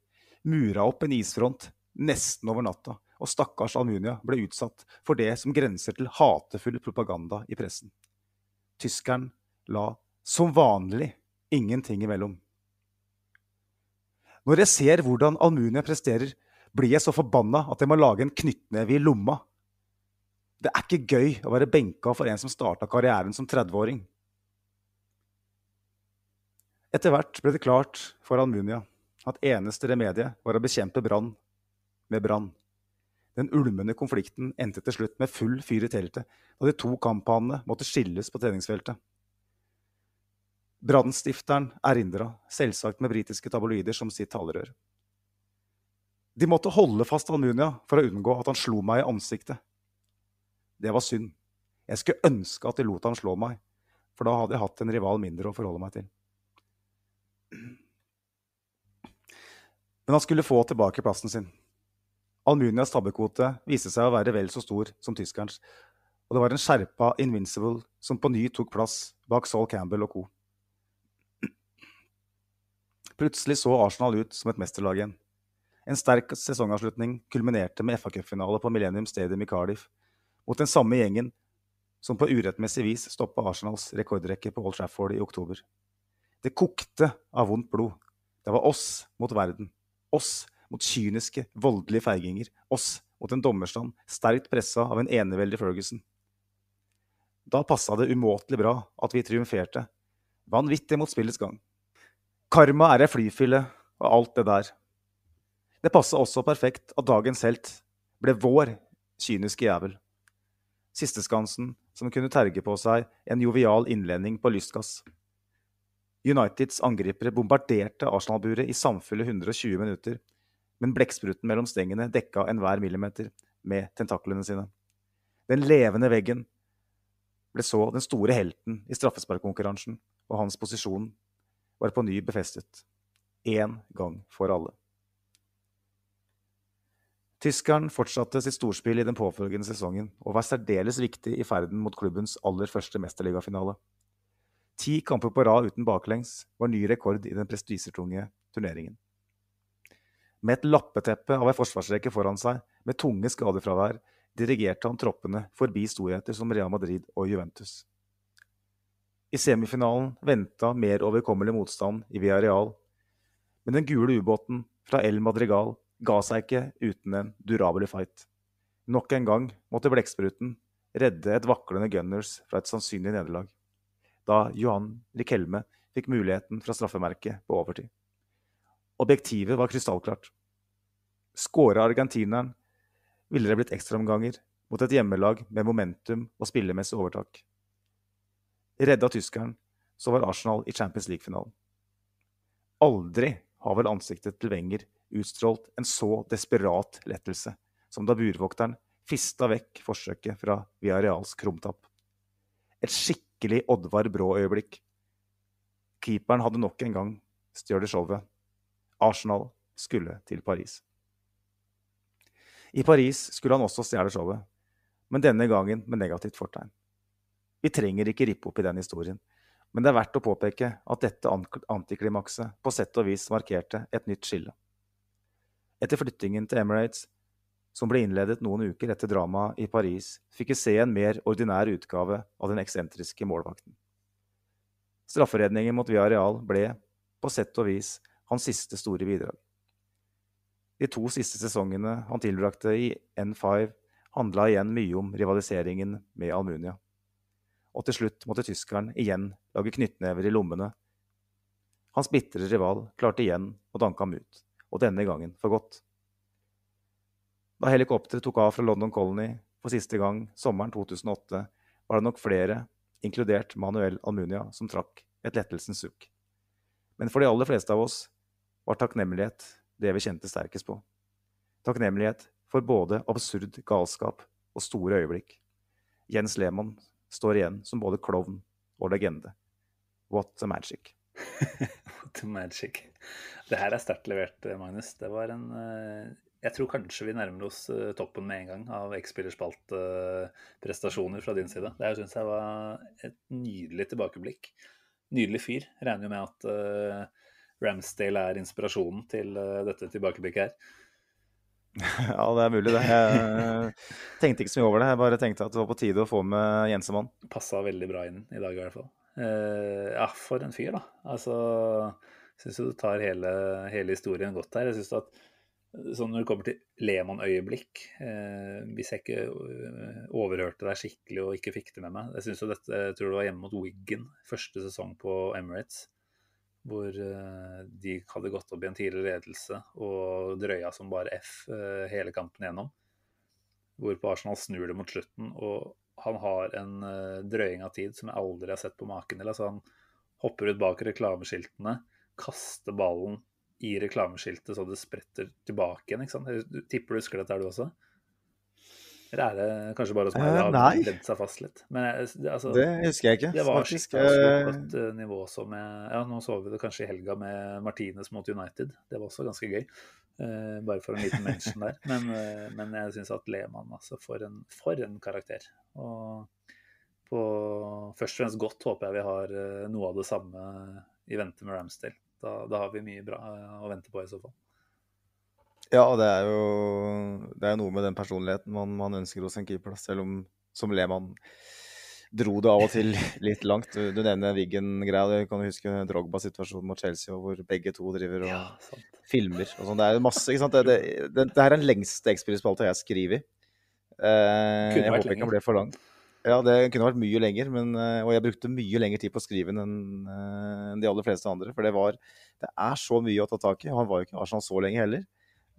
Speaker 4: mura opp en isfront nesten over natta, og stakkars Almunia ble utsatt for det som grenser til hatefull propaganda i pressen. Tyskeren la som vanlig ingenting imellom. Når jeg ser hvordan Almunia presterer, blir jeg så forbanna at jeg må lage en knyttneve i lomma. Det er ikke gøy å være benka for en som starta karrieren som 30-åring. Etter hvert ble det klart for Almunia at eneste remedie var å bekjempe brann med brann. Den ulmende konflikten endte til slutt med full fyr i teltet, da de to kamphanene måtte skilles på treningsfeltet. Brannstifteren erindra, selvsagt med britiske tabloider som sitt talerør. De måtte holde fast Almunia for å unngå at han slo meg i ansiktet. Det var synd. Jeg skulle ønske at de lot han slå meg, for da hadde jeg hatt en rival mindre å forholde meg til. Men han skulle få tilbake plassen sin. Almunias tabbekvote viste seg å være vel så stor som tyskerens, og det var en skjerpa Invincible som på ny tok plass bak Saul Campbell og co. Plutselig så Arsenal ut som et mesterlag igjen. En sterk sesongavslutning kulminerte med FA-cupfinale på Millennium Stadium i Cardiff, mot den samme gjengen som på urettmessig vis stoppa Arsenals rekordrekke på Old Trafford i oktober. Det kokte av vondt blod. Det var oss mot verden. Oss mot kyniske, voldelige feiginger. Oss mot en dommerstand sterkt pressa av en eneveldig Ferguson. Da passa det umåtelig bra at vi triumferte. Vanvittig mot spillets gang. Karma er ei flyfille og alt det der. Det passa også perfekt at dagens helt ble vår kyniske jævel. Sisteskansen som kunne terge på seg en jovial innlending på lystgass. Uniteds angripere bombarderte Arsenal-buret i samfulle 120 minutter, men blekkspruten mellom stengene dekka enhver millimeter med tentaklene sine. Den levende veggen ble så den store helten i straffesparkkonkurransen, og hans posisjon var på ny befestet. Én gang for alle. Tyskeren fortsatte sitt storspill i den påfølgende sesongen og var særdeles viktig i ferden mot klubbens aller første mesterligafinale. Ti kamper på rad uten baklengs var ny rekord i den prestisjetunge turneringen. Med et lappeteppe av ei forsvarsrekke foran seg, med tunge skadefravær, dirigerte han troppene forbi storheter som Real Madrid og Juventus. I semifinalen venta mer overkommelig motstand i Villarreal, men den gule ubåten fra El Madrigal ga seg ikke uten en durabelig fight. Nok en gang måtte blekkspruten redde et vaklende Gunners fra et sannsynlig nederlag, da Johan Rikelme fikk muligheten fra straffemerket på overtid. Objektivet var krystallklart. Skåra argentineren, ville det blitt ekstraomganger mot et hjemmelag med momentum og spillemessig overtak. Redda tyskeren, så var Arsenal i Champions League-finalen. Aldri har vel ansiktet til Wenger utstrålt en så desperat lettelse som da burvokteren fista vekk forsøket fra Viareals krumtapp. Et skikkelig Oddvar Brå-øyeblikk. Keeperen hadde nok en gang stjålet showet. Arsenal skulle til Paris. I Paris skulle han også stjele showet, men denne gangen med negativt fortegn. Vi trenger ikke rippe opp i den historien, men det er verdt å påpeke at dette antiklimakset på sett og vis markerte et nytt skille. Etter flyttingen til Emirates som ble innledet noen uker etter dramaet i Paris, fikk vi se en mer ordinær utgave av den eksentriske målvakten. Strafferedningen mot Villarreal ble, på sett og vis, hans siste store bidrag. De to siste sesongene han tilbrakte i N5, handla igjen mye om rivaliseringen med Almunia. Og til slutt måtte tyskeren igjen lage knyttnever i lommene. Hans bitre rival klarte igjen å danke ham ut, og denne gangen for godt. Da helikopteret tok av fra London Colony for siste gang sommeren 2008, var det nok flere, inkludert Manuel Almunia, som trakk et lettelsens sukk. Men for de aller fleste av oss var takknemlighet det vi kjente sterkest på. Takknemlighet for både absurd galskap og store øyeblikk. Jens Lehmann står igjen som både klovn og legende. What a magic.
Speaker 3: What a magic. Det her er sterkt levert, Magnus. Det var en eh, jeg tror kanskje vi nærmer oss uh, toppen med en gang av X-spillerspalt-prestasjoner fra din side. Det syns jeg var et nydelig tilbakeblikk. Nydelig fyr. Regner jo med at uh, Ramsdale er inspirasjonen til dette tilbakeblikket her.
Speaker 4: Ja, det er mulig, det. Jeg tenkte ikke så mye over det. Jeg bare tenkte at det var på tide å få med Jensemann.
Speaker 3: Passa veldig bra inn i dag, i hvert fall. ja, for en fyr, da. Altså, syns jo du tar hele, hele historien godt her. Jeg synes at Sånn når det kommer til Lehmann-øyeblikk, eh, hvis jeg ikke eh, overhørte deg skikkelig og ikke fikk det med meg Jeg synes jo dette, jeg tror det var hjemme mot Wiggen, første sesong på Emirates, hvor eh, de hadde gått opp i en tidligere ledelse og drøya som bare F eh, hele kampen gjennom. Hvorpå Arsenal snur det mot slutten, og han har en eh, drøying av tid som jeg aldri har sett på maken til. Altså, han hopper ut bak reklameskiltene, kaster ballen i reklameskiltet så det spretter tilbake igjen. ikke sant? Jeg tipper du husker dette, er du også? Eller er det kanskje bare som har
Speaker 4: uh,
Speaker 3: ledd seg fast litt? Men
Speaker 4: det, altså, det husker jeg ikke.
Speaker 3: Det var faktisk et uh, nivå som jeg Ja, nå så vi det kanskje i helga med Martinez mot United. Det var også ganske gøy. Uh, bare for en liten mention der. Men, uh, men jeg syns at Lehmann, altså, for en, for en karakter. Og på først og fremst godt håper jeg vi har noe av det samme i vente med Ramsdale. Da, da, har vi mye bra eh, å vente på i så fall.
Speaker 4: Ja, det er jo det er noe med den personligheten man, man ønsker hos en keeper. Selv om som Lehmann dro det av og til litt langt. Du, du nevner Wiggen-greia. Du kan huske Drogba-situasjonen mot Chelsea, hvor begge to driver og ja, filmer. og sånn. Det er masse, ikke sant? Det, det, det, det er den lengste X-spillerspalta jeg har skrevet. Eh, jeg håper ikke den ble for lang. Ja, det kunne vært mye lenger, men, eh, og jeg brukte mye lengre tid på å skrive den enn eh, de aller fleste andre. For det var Det er så mye å ta tak i. Han var jo ikke i Arsenal så lenge heller.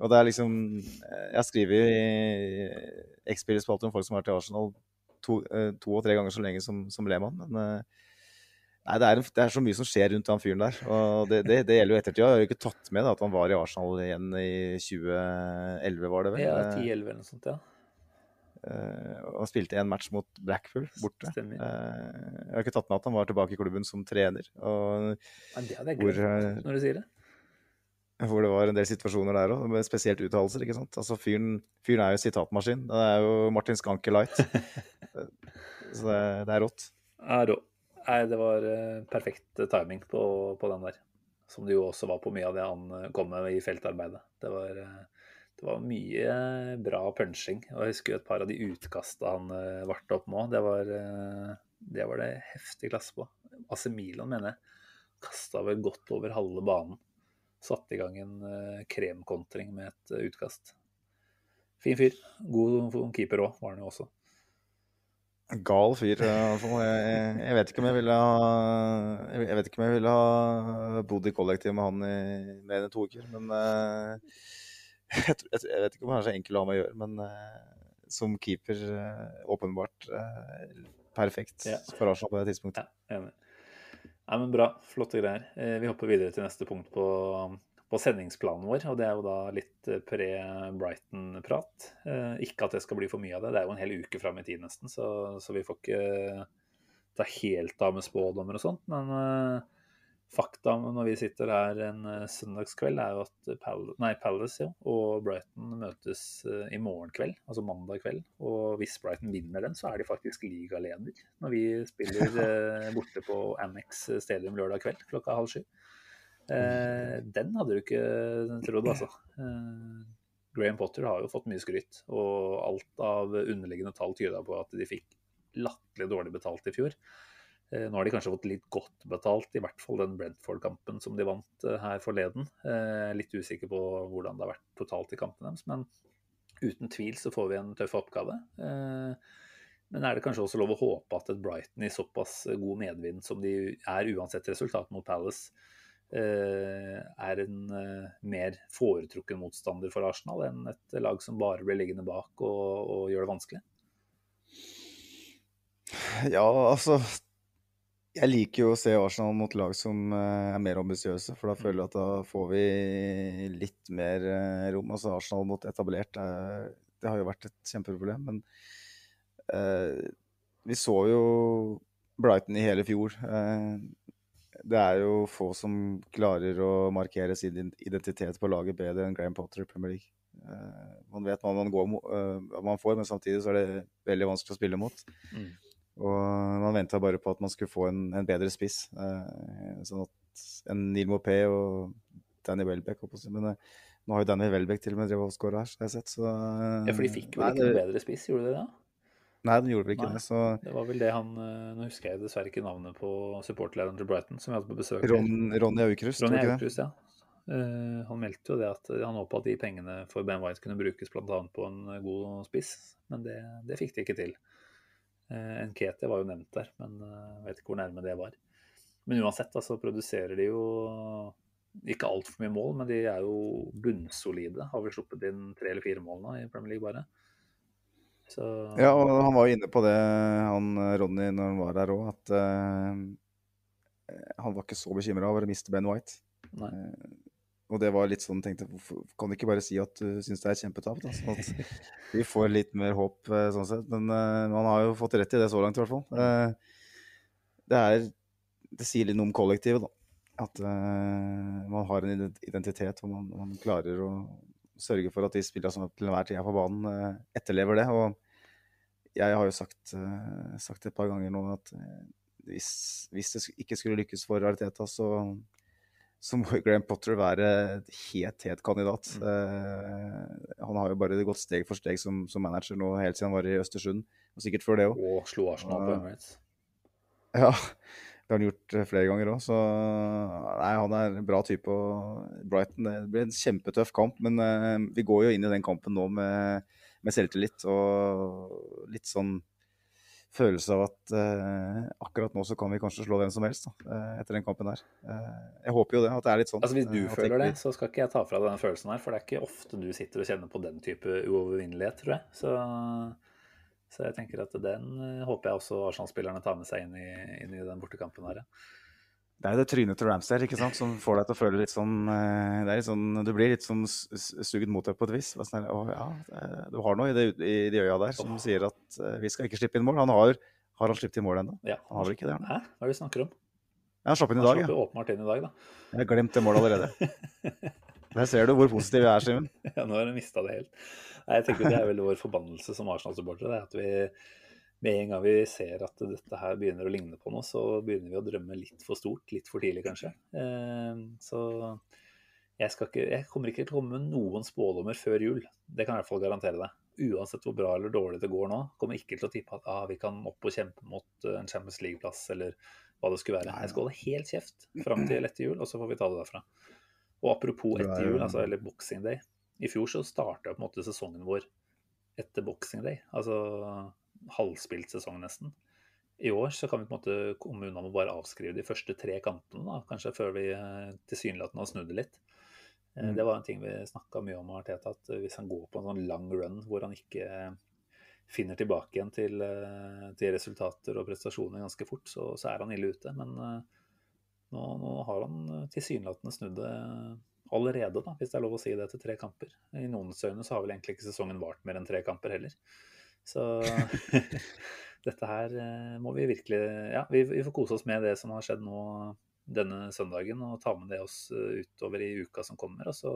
Speaker 4: Og det er liksom eh, Jeg skriver i X-spillerspalter om folk som har vært i Arsenal to, to, og tre ganger så lenge som, som Lehmann. Men nei, det, er, det, er, så mye som skjer rundt han fyren der. Og det, det, det gjelder jo ettertida. Jeg har jo ikke tatt med da, at han var i Arsenal igjen i 2011, var det vel?
Speaker 3: Ja, 10-11 eller noe sånt, ja.
Speaker 4: Uh, og spilte en match mot Blackpool borte. Uh, jeg har ikke tatt med at han var tilbake i klubben som trener. Og,
Speaker 3: Men det hadde jeg glemt når du sier det.
Speaker 4: Hvor det var en del situasjoner der òg, med spesielt uttalelser. ikke sant? Altså, fyren, fyren er jo sitatmaskin. Det er jo Martin Skanke light. Så det, det, er rått.
Speaker 3: Nei, det var perfekt timing på, på, den der. Som det jo også var på mye av det han kom med i feltarbeidet. Det var det var mye bra punching. Og jeg husker et par av de utkasta han varte opp med det, var, det var det heftig klasse på. AC Milan, mener jeg, kasta vel godt over halve banen. Satte i gang en uh, kremkontring med et uh, utkast. Fin fyr. God keeper òg, var han jo også.
Speaker 4: Gal fyr. Jeg, jeg, vet ikke om jeg ville ha Jeg vet ikke om jeg ville ha bodd i kollektiv med han i mer enn to uker, men jeg, jeg, vet ikke om han er så enkel å ha med å gjøre, men som keeper åpenbart perfekt ja. for Arsenal på det tidspunktet.
Speaker 3: Ja, enig. Ja, men bra. Flotte greier. vi hopper videre til neste punkt på, på sendingsplanen vår, og det er jo da litt pre-Brighton-prat. ikke at det skal bli for mye av det, det er jo en hel uke fram i tid nesten, så, så vi får ikke ta helt av med spådommer og sånt. Men fakta når vi sitter her en uh, søndagskveld, er jo at Pal nei, Palace ja, og Brighton møtes uh, i morgen kveld, altså mandag kveld. Og hvis Brighton vinner den, så er de faktisk ligaleder når vi spiller uh, borte på Amex Stadium lørdag kveld klokka halv sju. den hadde du ikke trodd, altså. Graham Potter har jo fått mye skryt, og alt av underliggende tall tyda på at de fikk latterlig dårlig betalt i fjor. Eh, nå har de kanskje fått litt godt betalt, i hvert fall den Brentford-kampen som de vant eh, her forleden. Eh, litt usikker på hvordan det har vært totalt i kampen deres, men uten tvil så får vi en tøff oppgave. Men er det kanskje også lov å håpe at et Brighton i såpass god medvind som de er uansett resultat mot Palace, er en mer foretrukken motstander for Arsenal enn et lag som bare blir liggende bak og, og gjør det vanskelig?
Speaker 4: Ja, altså jeg liker jo å se Arsenal mot lag som eh, er mer ambisiøse, for da føler jeg at da får vi litt mer eh, rom. Altså Arsenal mot etablert, det har jo vært et kjempeproblem. Men eh, vi så jo Brighton i hele fjor. Eh, det er jo få som klarer å markere sin identitet på laget bedre enn Graham Potter i Premier League. Eh, man vet hva man, går, man får, men samtidig så er det veldig vanskelig å spille mot. Mm. Og man venta bare på at man skulle få en, en bedre spiss. Eh, sånn at en Neil Mopé og Danny Welbeck Men eh, nå har jo Danny Welbeck til og med drevet og skåra her, har jeg sett. Så,
Speaker 3: eh, ja, for de fikk vel ikke noe bedre spiss, gjorde de det?
Speaker 4: Nei, de gjorde vel ikke
Speaker 3: Nei,
Speaker 4: det. Så...
Speaker 3: Det var vel det han Nå husker jeg dessverre ikke navnet på supportlederen til Brighton, som vi hadde på besøk.
Speaker 4: Ron, Ronny Aukrust,
Speaker 3: Ronny Aukrust, ja. Uh, han meldte jo det at han håpa at de pengene for Ben White kunne brukes bl.a. på en god spiss, men det, det fikk de ikke til. Eh, Nkete var jo nevnt der, men jeg eh, vet ikke hvor nærme det var. Men uansett, altså produserer de jo ikke altfor mye mål, men de er jo bunnsolide. Har vel sluppet inn tre eller fire mål nå i Premier League bare.
Speaker 4: Så... Ja, og han var jo inne på det, han Ronny, når han var der òg, at uh, han var ikke så bekymra over å miste Ben White. Nei. Og det var litt sånn, tenkte hvorfor kan du ikke bare si at du syns det er kjempetap? Da, sånn at vi får litt mer håp eh, sånn sett. Men uh, man har jo fått rett i det så langt, i hvert fall. Uh, det, er, det sier litt noe om kollektivet, da. At uh, man har en identitet hvor man, man, klarer å sørge for at de spillerne som til enhver tid er på banen, etterlever det. Og jeg har jo sagt, sagt et par ganger nå at hvis, hvis det ikke skulle lykkes for Ariteta, så så må Graham Potter være helt, helt kandidat. Mm. Uh, han har jo bare gått steg for steg som, som, manager nå helt siden han var i Østersund, og sikkert før det òg.
Speaker 3: Og slo Arsenal på Emirates.
Speaker 4: Ja, det har han gjort eh, flere ganger òg. Så nei, han er en bra type. Og Brighton det blir en kjempetøff kamp, men uh, vi går jo inn i den kampen nå med, med selvtillit og litt sånn følelse av at eh, akkurat nå så kan vi kanskje slå hvem som helst da, uh, etter den kampen her. Uh, jeg håper jo det, at det er litt sånn.
Speaker 3: Altså Hvis du føler det, så skal ikke jeg ta fra deg den følelsen her. For det er ikke ofte du sitter og kjenner på den type uovervinnelighet, tror jeg. Så, så jeg tenker at den håper jeg også Arsenal-spillerne tar med seg inn i, inn i den bortekampen her. Ja.
Speaker 4: Det er det trynet til Ramsdale ikke sant, som får deg til å føle litt sånn, det er litt sånn Du blir litt sånn sugd mot deg på et vis. Sånn, å, ja, du har noe i, det, i de øya der som sier at vi skal ikke slippe inn mål. Han har, har han sluppet inn mål ennå?
Speaker 3: Ja.
Speaker 4: Han har vel ikke det?
Speaker 3: Hæ? Hva er det vi snakker om?
Speaker 4: Ja, han slapp inn i dag,
Speaker 3: ja. Han åpenbart inn i dag, da.
Speaker 4: Jeg har glemt det målet allerede. Der ser du hvor positiv jeg er, Simen.
Speaker 3: ja, nå har du mista det helt. Nei, jeg tenker Det er vel vår forbannelse som Arsenal-supportere. At vi med en gang vi ser at dette her begynner å ligne på noe, så begynner vi å drømme litt for stort, litt for tidlig kanskje. Eh, så jeg, ikke, jeg, kommer ikke til å komme med noen spådommer før jul. Det kan jeg i hvert fall garantere deg. Uansett hvor bra eller dårlig det går nå, kommer jeg ikke til å tippe at ah, vi kan opp og kjempe mot en Champions League-plass eller hva det skulle være. Jeg skal holde helt kjeft fram til etter jul, og så får vi ta det derfra. Og apropos etter jul, altså, eller boxing day. I fjor så starta på en måte sesongen vår etter boxing day. Altså halvspilt sesong, nesten. I år så kan vi på en måte komme unna med å bare avskrive de første tre kampene, da, kanskje før vi eh, tilsynelatende har snudd det litt. Eh, mm. Det var en ting vi snakka mye om, Arteta, at hvis han går på en sånn lang run hvor han ikke finner tilbake igjen til, eh, til resultater og prestasjoner ganske fort, så, så er han ille ute. Men nå, nå har han tilsynelatende snudd det allerede, da, hvis det er lov å si det, etter tre kamper. I noens øyne så har vel egentlig ikke sesongen vart mer enn tre kamper heller. Så dette her eh, må vi virkelig Ja, vi, vi, får kose oss med det som har skjedd nå denne søndagen, og ta med det oss eh, utover i uka som kommer. Og så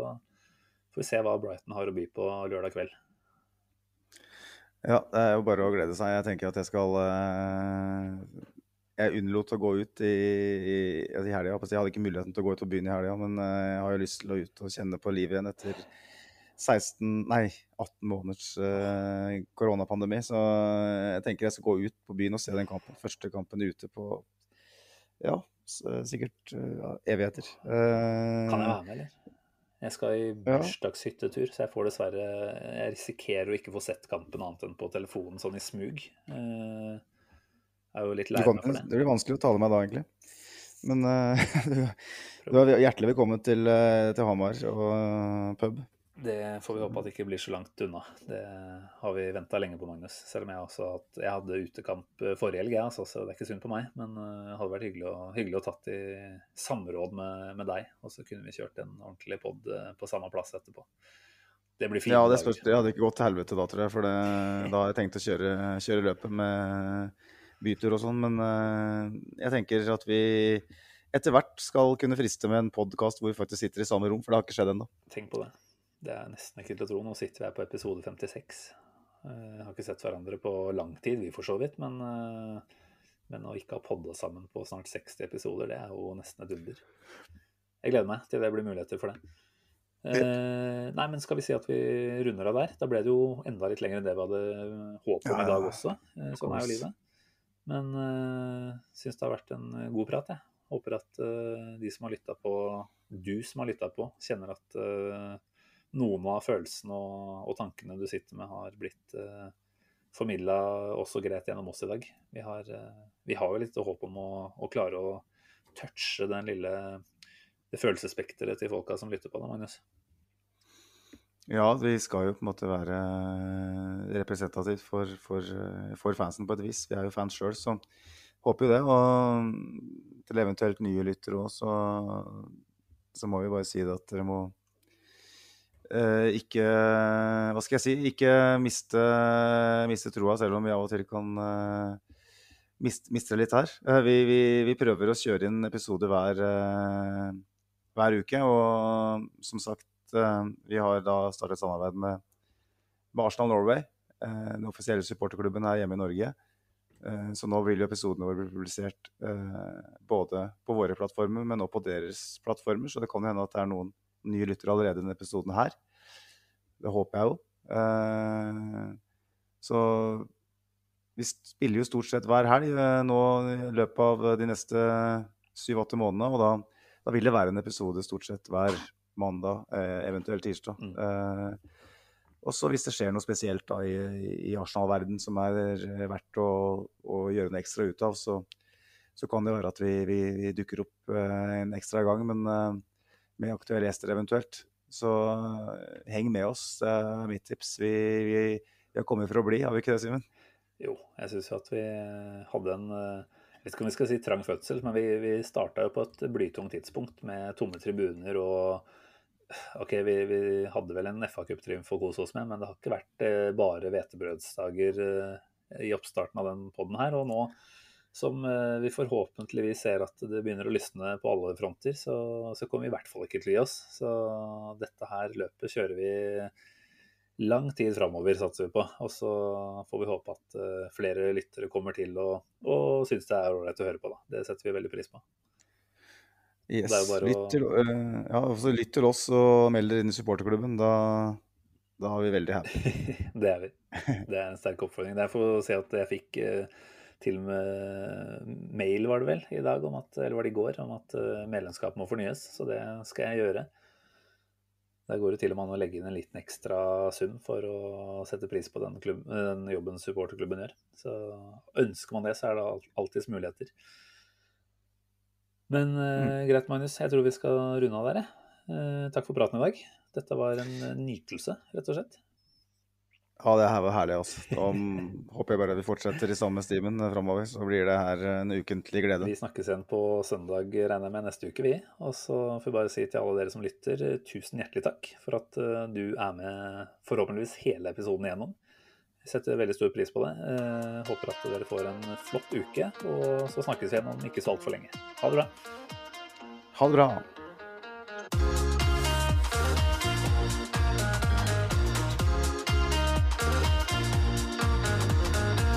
Speaker 3: får vi se hva Brighton har å by på lørdag kveld.
Speaker 4: Ja, det er jo bare å glede seg. Jeg tenker at jeg skal eh, Jeg unnlot å gå ut i, i, i helga. Jeg hadde ikke muligheten til å gå ut og begynne i helga, men jeg har jo lyst til å ut og kjenne på livet igjen etter 16, nei, 18 måneders eh, koronapandemi. Så jeg tenker jeg skal gå ut på byen og se den kampen. Første kampen ute på ja, sikkert ja, evigheter.
Speaker 3: Eh, kan jeg være med, eller? Jeg skal i bursdagshyttetur, så jeg får dessverre Jeg risikerer å ikke få sett kampen annet enn på telefonen, sånn i smug. Eh, er jo litt lei meg for det.
Speaker 4: Det blir vanskelig å tale med da, egentlig. Men uh, du, er hjertelig velkommen til, uh, til Hamar og pub.
Speaker 3: Det får vi håpe at det ikke blir så langt unna. Det har vi venta lenge på, Magnus. Selv om jeg også at jeg hadde utekamp eh, forrige helg, altså, så det er ikke synd på meg. Men det hadde vært hyggelig å, hyggelig å tatt i samråd med, med, deg, og så kunne vi kjørt en ordentlig pod på samme plass etterpå. Det blir fint.
Speaker 4: Ja, det spørs. Det hadde ikke gått til helvete da, tror jeg. For det, da har jeg tenkt å kjøre, kjøre løpet med bytur og sånn. Men jeg tenker at vi etter hvert skal kunne friste med en podkast hvor vi faktisk sitter i samme rom, for det har ikke skjedd ennå.
Speaker 3: Tenk på det. Det er nesten ikke til å tro. Nå sitter vi her på episode 56. Jeg eh, har ikke sett hverandre på lang tid, vi for så vidt, men, eh, men å ikke ha podda sammen på snart 60 episoder, det er jo nesten et under. Jeg gleder meg til det blir muligheter for det. Eh, nei, men skal vi si at vi runder av der? Da ble det jo enda litt lenger enn det vi hadde håpet om i dag også. Eh, sånn er jo livet. Men øh, syns det har vært en god prat, jeg. Håper at uh, de som har lytta på, du som har lytta på, kjenner at uh, noen av følelsene og, og, tankene du sitter med, har blitt eh, formidla også greit gjennom oss i dag. Vi har, uh, vi har jo litt håp om å, å, klare å touche den lille, det følelsesspekteret til folka som lytter på det, Magnus.
Speaker 4: Ja, vi skal jo på en måte være representativt for, for, for fansen på et vis. Vi er jo fans sjøl, så håper jo det. Og til eventuelt nye lyttere òg, så, så, må vi bare si det at dere må eh, ikke Hva skal jeg si? Ikke miste, miste, troa, selv om vi av og til kan eh, miste, miste litt her. Eh, vi, vi, vi, prøver å kjøre inn episoder hver, eh, hver uke, og som sagt, eh, vi har da startet samarbeid med, med Arsenal Norway, eh, den offisielle supporterklubben her hjemme i Norge. Eh, så nå vil jo episodene våre bli publisert eh, både på våre plattformer, men også på deres plattformer. Så det kan jo hende at det er noen nye lyttere allerede i denne episoden her. Det håper jeg jo. Eh, så vi spiller jo stort sett hver helg nå i løpet av de neste syv-åtte månedene. Og da, da, vil det være en episode stort sett hver mandag, eventuelt tirsdag. Mm. Og så hvis det skjer noe spesielt da, i, i Arsenal-verden som er verdt å, å, gjøre noe ekstra ut av, så, så kan det være at vi, vi, vi dukker opp uh, en ekstra gang, men uh, med aktuelle gjester eventuelt. Så uh, heng med oss, det er mitt tips. Vi, vi, vi, har kommet for å bli, har vi ikke det, Simen?
Speaker 3: Jo, jeg syns at vi hadde en jeg vet ikke om vi skal si trang fødsel, men vi, vi starta jo på et blytungt tidspunkt med tomme tribuner og OK, vi, vi, hadde vel en FA-cuptriumf å kose oss med, men det har ikke vært eh, bare hvetebrødsdager eh, i oppstarten av den poden her. Og nå som eh, vi forhåpentligvis ser at det begynner å lysne på alle fronter, så, så kommer vi i hvert fall ikke til å gi oss. Så dette her løpet kjører vi lang tid framover, satser vi på. Og så får vi håpe at flere lyttere kommer til og, og syns det er ålreit å høre på. Da. Det setter vi veldig pris på.
Speaker 4: Yes. Lytt, til, uh, ja, altså, lytt til oss og meld dere inn i supporterklubben. Da, da er vi veldig happy.
Speaker 3: det er vi. Det er en sterk oppfordring. Det er for å si at jeg fikk uh, til og med mail, var det vel, i dag, om at, eller var det i går, om at medlemskapet må fornyes. Så det skal jeg gjøre. Der går det til og med an å legge inn en liten ekstra sum for å sette pris på den, klubben, den jobben supporterklubben gjør. Så ønsker man det, så er det alltids muligheter. Men uh, greit, Magnus. Jeg tror vi skal runde av der, jeg. Takk for praten i dag. Dette var en nytelse, rett og slett.
Speaker 4: Ja, det her var herlig. altså. Da håper jeg bare vi fortsetter i samme stimen framover. Så blir det her en ukentlig glede.
Speaker 3: Vi snakkes igjen på søndag, regner jeg med, neste uke, vi. Og så får vi bare si til alle dere som lytter, tusen hjertelig takk for at du er med forhåpentligvis hele episoden igjennom. Vi setter veldig stor pris på det. Eh, håper at dere får en flott uke, og så snakkes vi igjen om ikke så altfor lenge. Ha det bra.
Speaker 4: Ha det bra.